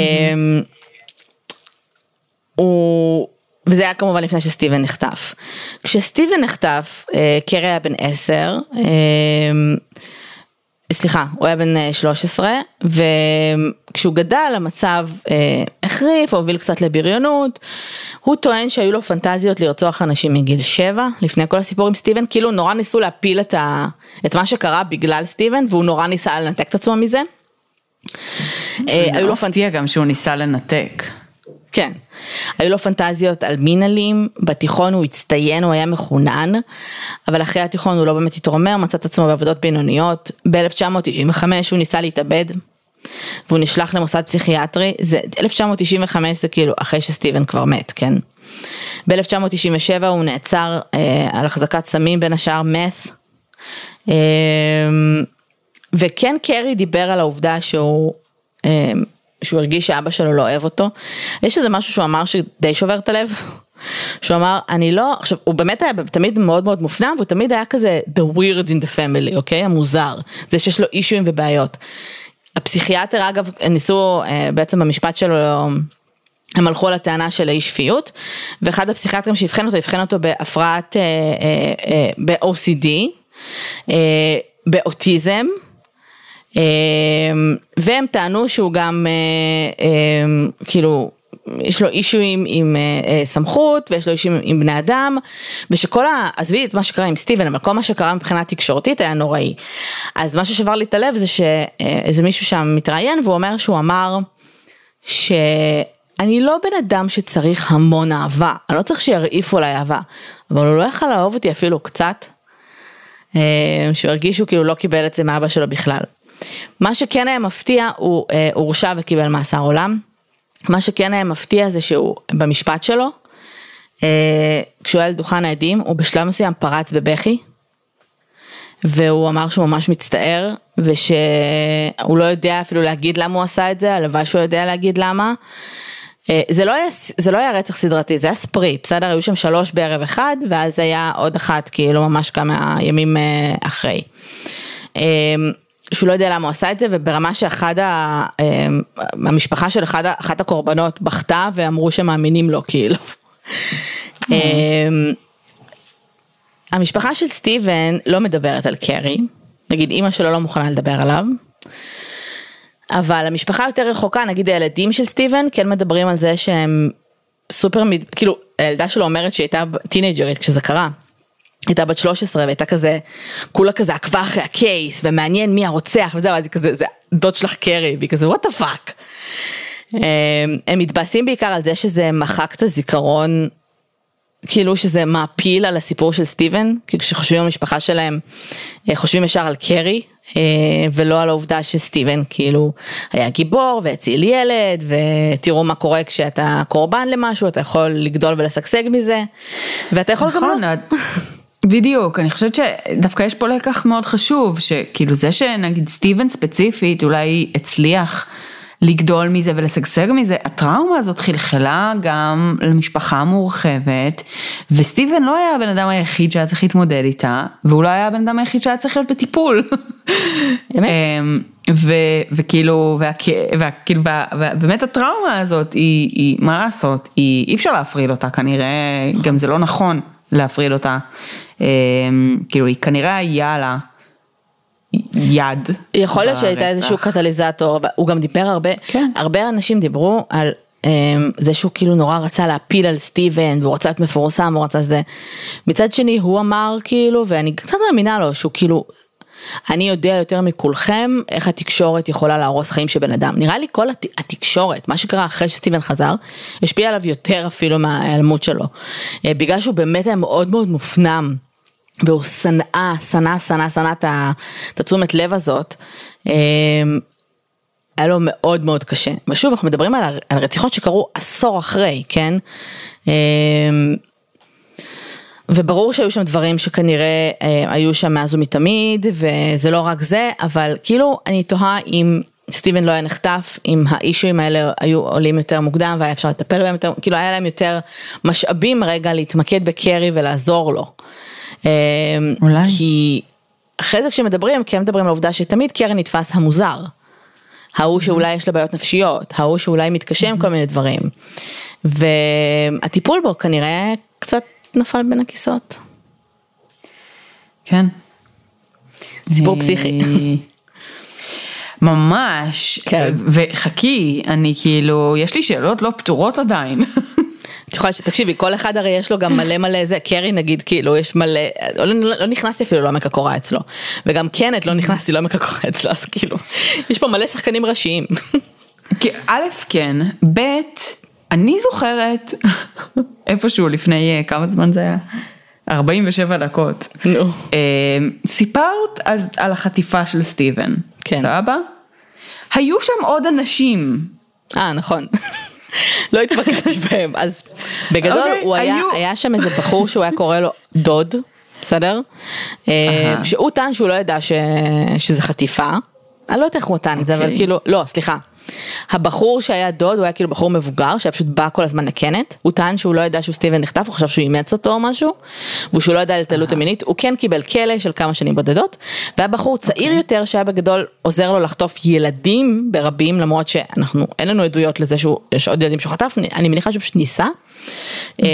הוא וזה היה כמובן לפני שסטיבן נחטף. כשסטיבן נחטף, אה, קרי היה בן 10, אה, סליחה, הוא היה בן 13, אה, וכשהוא גדל המצב החריף, הוביל קצת לבריונות, הוא טוען שהיו לו פנטזיות לרצוח אנשים מגיל 7, לפני כל הסיפור עם סטיבן, כאילו נורא ניסו להפיל את, ה, את מה שקרה בגלל סטיבן, והוא נורא ניסה לנתק את עצמו מזה. זה מפתיע גם שהוא ניסה לנתק. כן. היו לו פנטזיות על מין אלים, בתיכון הוא הצטיין, הוא היה מחונן, אבל אחרי התיכון הוא לא באמת התרומר, מצא את עצמו בעבודות בינוניות. ב-1995 הוא ניסה להתאבד, והוא נשלח למוסד פסיכיאטרי, זה 1995 זה כאילו אחרי שסטיבן כבר מת, כן? ב-1997 הוא נעצר אה, על החזקת סמים בין השאר מת. אה, וכן קרי דיבר על העובדה שהוא אה, שהוא הרגיש שאבא שלו לא אוהב אותו. יש איזה משהו שהוא אמר שדי שובר את הלב. שהוא אמר אני לא עכשיו הוא באמת היה תמיד מאוד מאוד מופנם והוא תמיד היה כזה the weird in the family אוקיי המוזר זה שיש לו אישויים ובעיות. הפסיכיאטר אגב ניסו אה, בעצם במשפט שלו הם הלכו על הטענה של האי שפיות ואחד הפסיכיאטרים שאבחן אותו אבחן אותו בהפרעת אה, אה, ב-OCD באוטיזם והם טענו שהוא גם אה, אמ, כאילו יש לו אישויים עם אה, אה, סמכות ויש לו אישויים עם בני אדם ושכל ה... עזבי את מה שקרה עם סטיבן אבל כל מה שקרה מבחינה תקשורתית היה נוראי. אז מה ששבר לי את הלב זה שאיזה מישהו שם מתראיין והוא אומר שהוא אמר שאני לא בן אדם שצריך המון אהבה, אני לא צריך שירעיפו עליי אהבה, אבל הוא לא יכל לאהוב אותי אפילו קצת. שהוא הרגיש שהוא כאילו לא קיבל את זה מאבא שלו בכלל. מה שכן היה מפתיע, הוא אה, הורשע וקיבל מאסר עולם. מה שכן היה מפתיע זה שהוא במשפט שלו, אה, כשהוא היה על דוכן העדים, הוא בשלב מסוים פרץ בבכי. והוא אמר שהוא ממש מצטער, ושהוא לא יודע אפילו להגיד למה הוא עשה את זה, הלוואי שהוא יודע להגיד למה. אה, זה לא, היה, זה לא היה רצח סדרתי, זה היה ספרי, בסדר? היו שם שלוש בערב אחד, ואז היה עוד אחת כאילו ממש כמה ימים אה, אחרי. אה, שהוא לא יודע למה הוא עשה את זה, וברמה שאחד, ה, המשפחה של אחד, אחת הקורבנות בכתה ואמרו שמאמינים לו כאילו. המשפחה של סטיבן לא מדברת על קרי, נגיד אימא שלו לא מוכנה לדבר עליו. אבל המשפחה יותר רחוקה, נגיד הילדים של סטיבן, כן מדברים על זה שהם סופר, כאילו, הילדה שלו אומרת שהיא הייתה טינאייג'רית כשזה קרה. הייתה בת 13 והייתה כזה, כולה כזה עקבה אחרי ה case ומעניין מי הרוצח וזה, ואז היא כזה, זה דוד שלך קרי, והיא כזה, what the fuck. הם מתבאסים בעיקר על זה שזה מחק את הזיכרון, כאילו שזה מעפיל על הסיפור של סטיבן, כי כשחושבים על המשפחה שלהם, אה, חושבים ישר על קרי, אה, ולא על העובדה שסטיבן כאילו היה גיבור והציל ילד ותראו מה קורה כשאתה קורבן למשהו אתה יכול לגדול ולשגשג מזה ואתה יכול נכון, גם לא. בדיוק, אני חושבת שדווקא יש פה לקח מאוד חשוב, שכאילו זה שנגיד סטיבן ספציפית אולי הצליח לגדול מזה ולשגשג מזה, הטראומה הזאת חלחלה גם למשפחה מורחבת, וסטיבן לא היה הבן אדם היחיד שהיה צריך להתמודד איתה, והוא לא היה הבן אדם היחיד שהיה צריך להיות בטיפול. (laughs) אמת. אמ, וכאילו, וכאילו, באמת הטראומה הזאת היא, היא, מה לעשות, היא, אי אפשר להפריד אותה כנראה, גם זה לא נכון להפריד אותה, אמ, כאילו היא כנראה היה לה. יד. יכול להיות שהייתה איזשהו קטליזטור, הוא גם דיבר הרבה, כן. הרבה אנשים דיברו על um, זה שהוא כאילו נורא רצה להפיל על סטיבן והוא רצה להיות מפורסם, הוא רצה זה. מצד שני הוא אמר כאילו, ואני קצת מאמינה לו, שהוא כאילו, אני יודע יותר מכולכם איך התקשורת יכולה להרוס חיים של בן אדם. נראה לי כל הת... התקשורת, מה שקרה אחרי שסטיבן חזר, השפיע עליו יותר אפילו מההיעלמות שלו. אה, בגלל שהוא באמת היה מאוד מאוד מופנם. והוא שנאה, שנא, שנא, שנא את התשומת לב הזאת. אמ, היה לו מאוד מאוד קשה. ושוב, אנחנו מדברים על, על רציחות שקרו עשור אחרי, כן? וברור שהיו שם דברים שכנראה אה, היו שם מאז ומתמיד, וזה לא רק זה, אבל כאילו אני תוהה אם סטיבן לא היה נחטף, אם האישויים האלה היו עולים יותר מוקדם והיה אפשר לטפל בהם יותר, כאילו היה להם יותר משאבים רגע להתמקד בקרי ולעזור לו. אמ, אולי. כי אחרי זה כשמדברים, כן מדברים על העובדה שתמיד קרן נתפס המוזר. ההוא שאולי יש לו בעיות נפשיות, ההוא שאולי מתקשה עם כל מיני דברים. והטיפול בו כנראה קצת נפל בין הכיסאות. כן. סיפור פסיכי. ממש, כן. וחכי, אני כאילו, יש לי שאלות לא פתורות עדיין. את יכולה שתקשיבי, כל אחד הרי יש לו גם מלא מלא זה, קרי נגיד, כאילו, יש מלא, לא, לא, לא נכנסתי אפילו לעומק הקורה אצלו, וגם קנט לא נכנסתי לעומק הקורה אצלו, אז כאילו, יש פה מלא שחקנים ראשיים. א', כן, ב', אני זוכרת, איפשהו לפני אה, כמה זמן זה היה? 47 דקות. נו. אה, סיפרת על, על החטיפה של סטיבן. כן. סבבה? היו שם עוד אנשים. אה, נכון. לא התמקדתי בהם, אז בגדול okay, אוקיי, הוא היה, היו... היה שם איזה בחור שהוא היה קורא לו דוד, בסדר? Uh-huh. שהוא טען שהוא לא ידע ש... שזה חטיפה, אני לא יודעת איך הוא טען את זה, אבל אוקיי. כאילו, לא, סליחה. הבחור שהיה דוד הוא היה כאילו בחור מבוגר שהיה פשוט בא כל הזמן לקנט, הוא טען שהוא לא ידע שהוא סטיבן נחטף, הוא חשב שהוא אימץ אותו או משהו, ושהוא לא ידע על התעללות המינית, הוא כן קיבל כלא של כמה שנים בודדות, והיה בחור צעיר okay. אוקיי. יותר שהיה בגדול עוזר לו לחטוף ילדים ברבים, למרות שאנחנו, אין לנו עדויות לזה שיש עוד ילדים שהוא חטף, אני מניחה שהוא פשוט ניסה. Mm-hmm.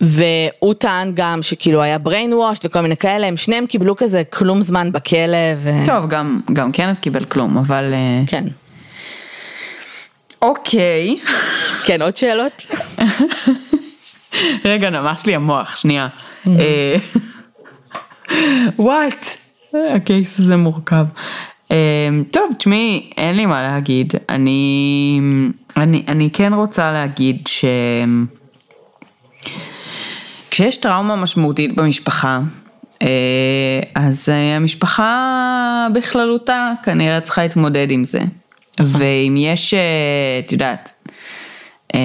והוא טען גם שכאילו היה brain washed וכל מיני כאלה, הם שניהם קיבלו כזה כלום זמן בכלא. ו... טוב, גם, גם קנט קיבל כלום, אבל... אה, כן. אוקיי. כן, עוד שאלות? (laughs) רגע, נמס לי המוח, שנייה. וואט, אה, הקייס הזה מורכב. אה, טוב, תשמעי, אין לי מה להגיד. אני, אני, אני כן רוצה להגיד ש... כשיש טראומה משמעותית במשפחה, אה, אז אה, המשפחה בכללותה כנראה צריכה להתמודד עם זה. ואם יש, אה, את יודעת,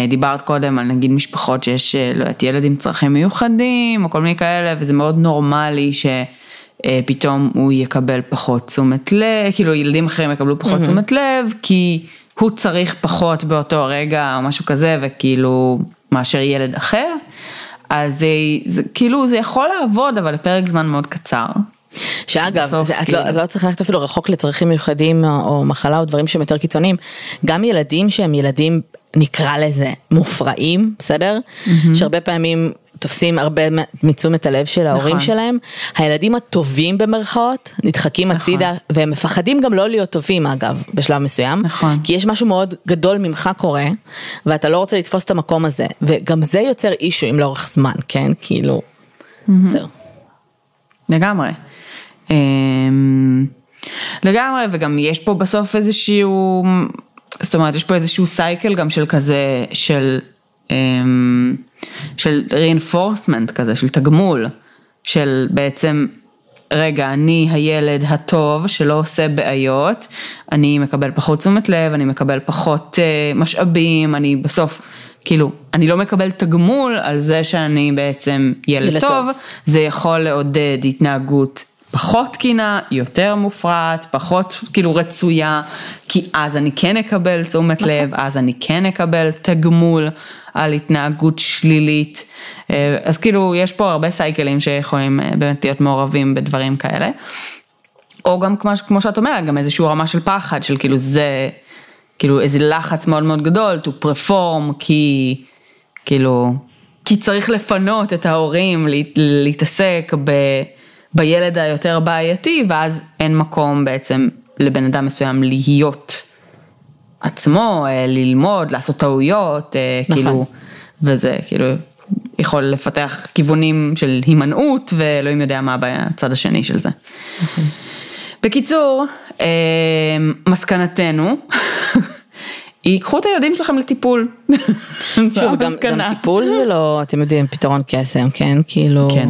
דיברת קודם על נגיד משפחות שיש, לא יודעת, ילד עם צרכים מיוחדים, או כל מיני כאלה, וזה מאוד נורמלי ש... אה, פתאום הוא יקבל פחות תשומת לב, כאילו ילדים אחרים יקבלו פחות תשומת לב, כי הוא צריך פחות באותו רגע או משהו כזה, וכאילו, מאשר ילד אחר. אז זה, זה כאילו זה יכול לעבוד אבל לפרק זמן מאוד קצר. שאגב, בסוף, זה, כאילו... את, לא, את לא צריכה ללכת אפילו רחוק לצרכים מיוחדים או, או מחלה או דברים שהם יותר קיצוניים, גם ילדים שהם ילדים נקרא לזה מופרעים, בסדר? Mm-hmm. שהרבה פעמים תופסים הרבה מתשומת הלב של ההורים נכון. שלהם, הילדים הטובים במרכאות נדחקים נכון. הצידה והם מפחדים גם לא להיות טובים אגב בשלב מסוים, נכון. כי יש משהו מאוד גדול ממך קורה ואתה לא רוצה לתפוס את המקום הזה וגם זה יוצר אישויים לאורך זמן, כן? כאילו, mm-hmm. זהו. לגמרי. אמ, לגמרי וגם יש פה בסוף איזשהו, זאת אומרת יש פה איזשהו סייקל גם של כזה, של, אמ, של reinforcement כזה, של תגמול, של בעצם רגע, אני הילד הטוב שלא עושה בעיות, אני מקבל פחות תשומת לב, אני מקבל פחות uh, משאבים, אני בסוף, כאילו, אני לא מקבל תגמול על זה שאני בעצם ילד, ילד טוב, טוב, זה יכול לעודד התנהגות פחות תקינה, יותר מופרעת, פחות כאילו רצויה, כי אז אני כן אקבל תשומת לב, אז אני כן אקבל תגמול על התנהגות שלילית. אה, אז כאילו יש פה הרבה סייקלים שיכולים אה, באמת להיות מעורבים בדברים כאלה. או גם כמו, כמו שאת אומרת, גם איזושהי רמה של פחד, של כאילו זה, כאילו איזה לחץ מאוד מאוד גדול to perform, כי כאילו, כי צריך לפנות את ההורים להתעסק ב... בילד היותר בעייתי, ואז אין מקום בעצם לבן אדם מסוים להיות עצמו, אה, ללמוד, לעשות טעויות, אה, נכון. כאילו, וזה כאילו יכול לפתח כיוונים של הימנעות, ואלוהים יודע מה בצד השני של זה. נכון. בקיצור, אה, מסקנתנו, (laughs) ייקחו את הילדים שלכם לטיפול. שוב, (laughs) גם, גם טיפול זה לא, אתם יודעים, פתרון קסם, כן? כאילו... כן.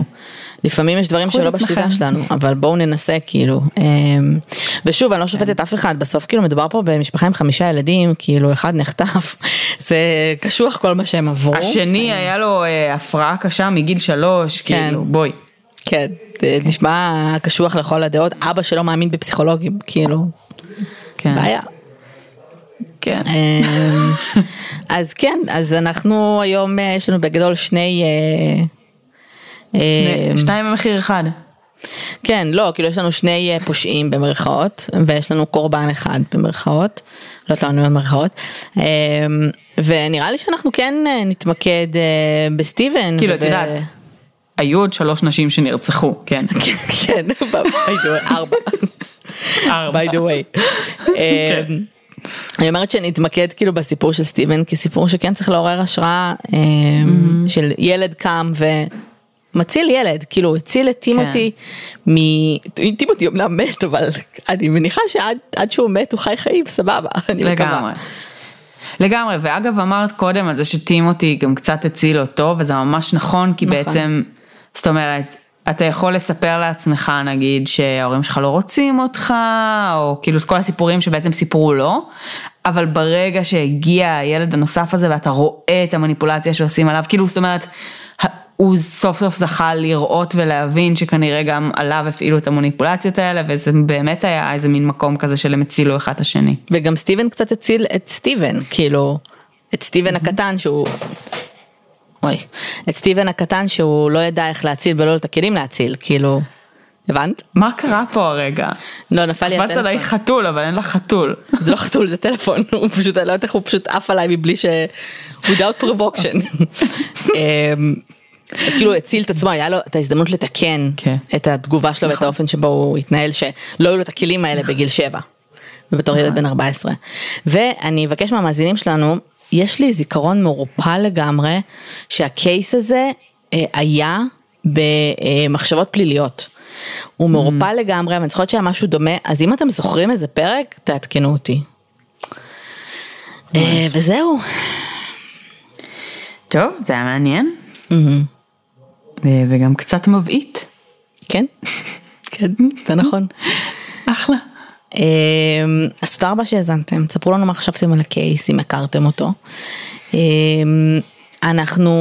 לפעמים יש דברים שלא בשליטה שלנו, אבל בואו ננסה כאילו. אמ, ושוב, אני לא שופטת אף אחד, בסוף כאילו מדובר פה במשפחה עם חמישה ילדים, כאילו אחד נחטף, (laughs) זה קשוח כל מה שהם עברו. השני היה לו אה, הפרעה קשה מגיל שלוש, כן. כאילו, בואי. כן, זה נשמע קשוח לכל הדעות, אבא שלו מאמין בפסיכולוגים, כאילו, כן. בעיה. כן. אמ, (laughs) אז כן, אז אנחנו היום, אה, יש לנו בגדול שני... אה, אה, שניים במחיר אחד. כן, לא, כאילו יש לנו שני אה, פושעים במרכאות, ויש לנו קורבן אחד במרכאות, לא יודעת למה במרכאות, אה, ונראה לי שאנחנו כן נתמקד בסטיבן. כאילו, את יודעת, היו עוד שלוש נשים שנרצחו, כן. (laughs) כן, (laughs) (laughs) ארבע. ארבע. by the way. כן. אני אומרת שנתמקד כאילו בסיפור של סטיבן כסיפור שכן צריך לעורר השראה של ילד קם ו... מציל ילד, כאילו הציל את טימותי כן. מ... טימותי אמנם מת, אבל אני מניחה שעד שהוא מת הוא חי חיים סבבה, (laughs) אני לגמרי. מקווה. לגמרי, ואגב אמרת קודם על זה שטימותי גם קצת הציל אותו, וזה ממש נכון, כי נכון. בעצם, זאת אומרת, אתה יכול לספר לעצמך נגיד שההורים שלך לא רוצים אותך, או כאילו את כל הסיפורים שבעצם סיפרו לו, אבל ברגע שהגיע הילד הנוסף הזה ואתה רואה את המניפולציה שעושים עליו, כאילו זאת אומרת, הוא סוף סוף זכה לראות ולהבין שכנראה גם עליו הפעילו את המוניפולציות האלה וזה באמת היה איזה מין מקום כזה של הם הצילו אחד את השני. וגם סטיבן קצת הציל את סטיבן, כאילו, את סטיבן הקטן שהוא... אוי, את סטיבן הקטן שהוא לא ידע איך להציל ולא את הכלים להציל, כאילו, הבנת? מה קרה פה הרגע? לא, נפל לי הטלפון. קפץ עליי חתול, אבל אין לה חתול. זה לא חתול, זה טלפון, הוא פשוט, אני לא יודעת איך הוא פשוט עף עליי מבלי ש... without provocation. (laughs) אז כאילו הציל את עצמו, היה לו את ההזדמנות לתקן כן. את התגובה שלו ואת נכון. האופן שבו הוא התנהל, שלא היו לו את הכלים האלה בגיל 7, ובתור ילד בן 14. ואני אבקש מהמאזינים שלנו, יש לי זיכרון מעורפל לגמרי, שהקייס הזה אה, היה במחשבות פליליות. הוא mm. מעורפל לגמרי, ואני זוכרת שהיה משהו דומה, אז אם אתם זוכרים איזה פרק, תעדכנו אותי. אה, וזהו. טוב, זה היה מעניין. אה, וגם קצת מבעית. כן, (laughs) כן, זה נכון. אחלה. אה, אז תודה רבה שהאזנתם, ספרו לנו מה חשבתם על הקייס, אם הכרתם אותו. אה, אנחנו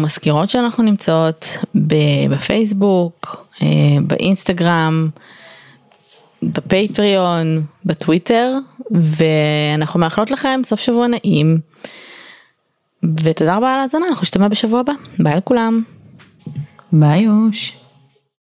מזכירות שאנחנו נמצאות בפייסבוק, אה, באינסטגרם, בפטריון, בטוויטר, ואנחנו מאחלות לכם סוף שבוע נעים. ותודה רבה על ההאזנה, אנחנו נשתמע בשבוע הבא. ביי לכולם. ביי יוש.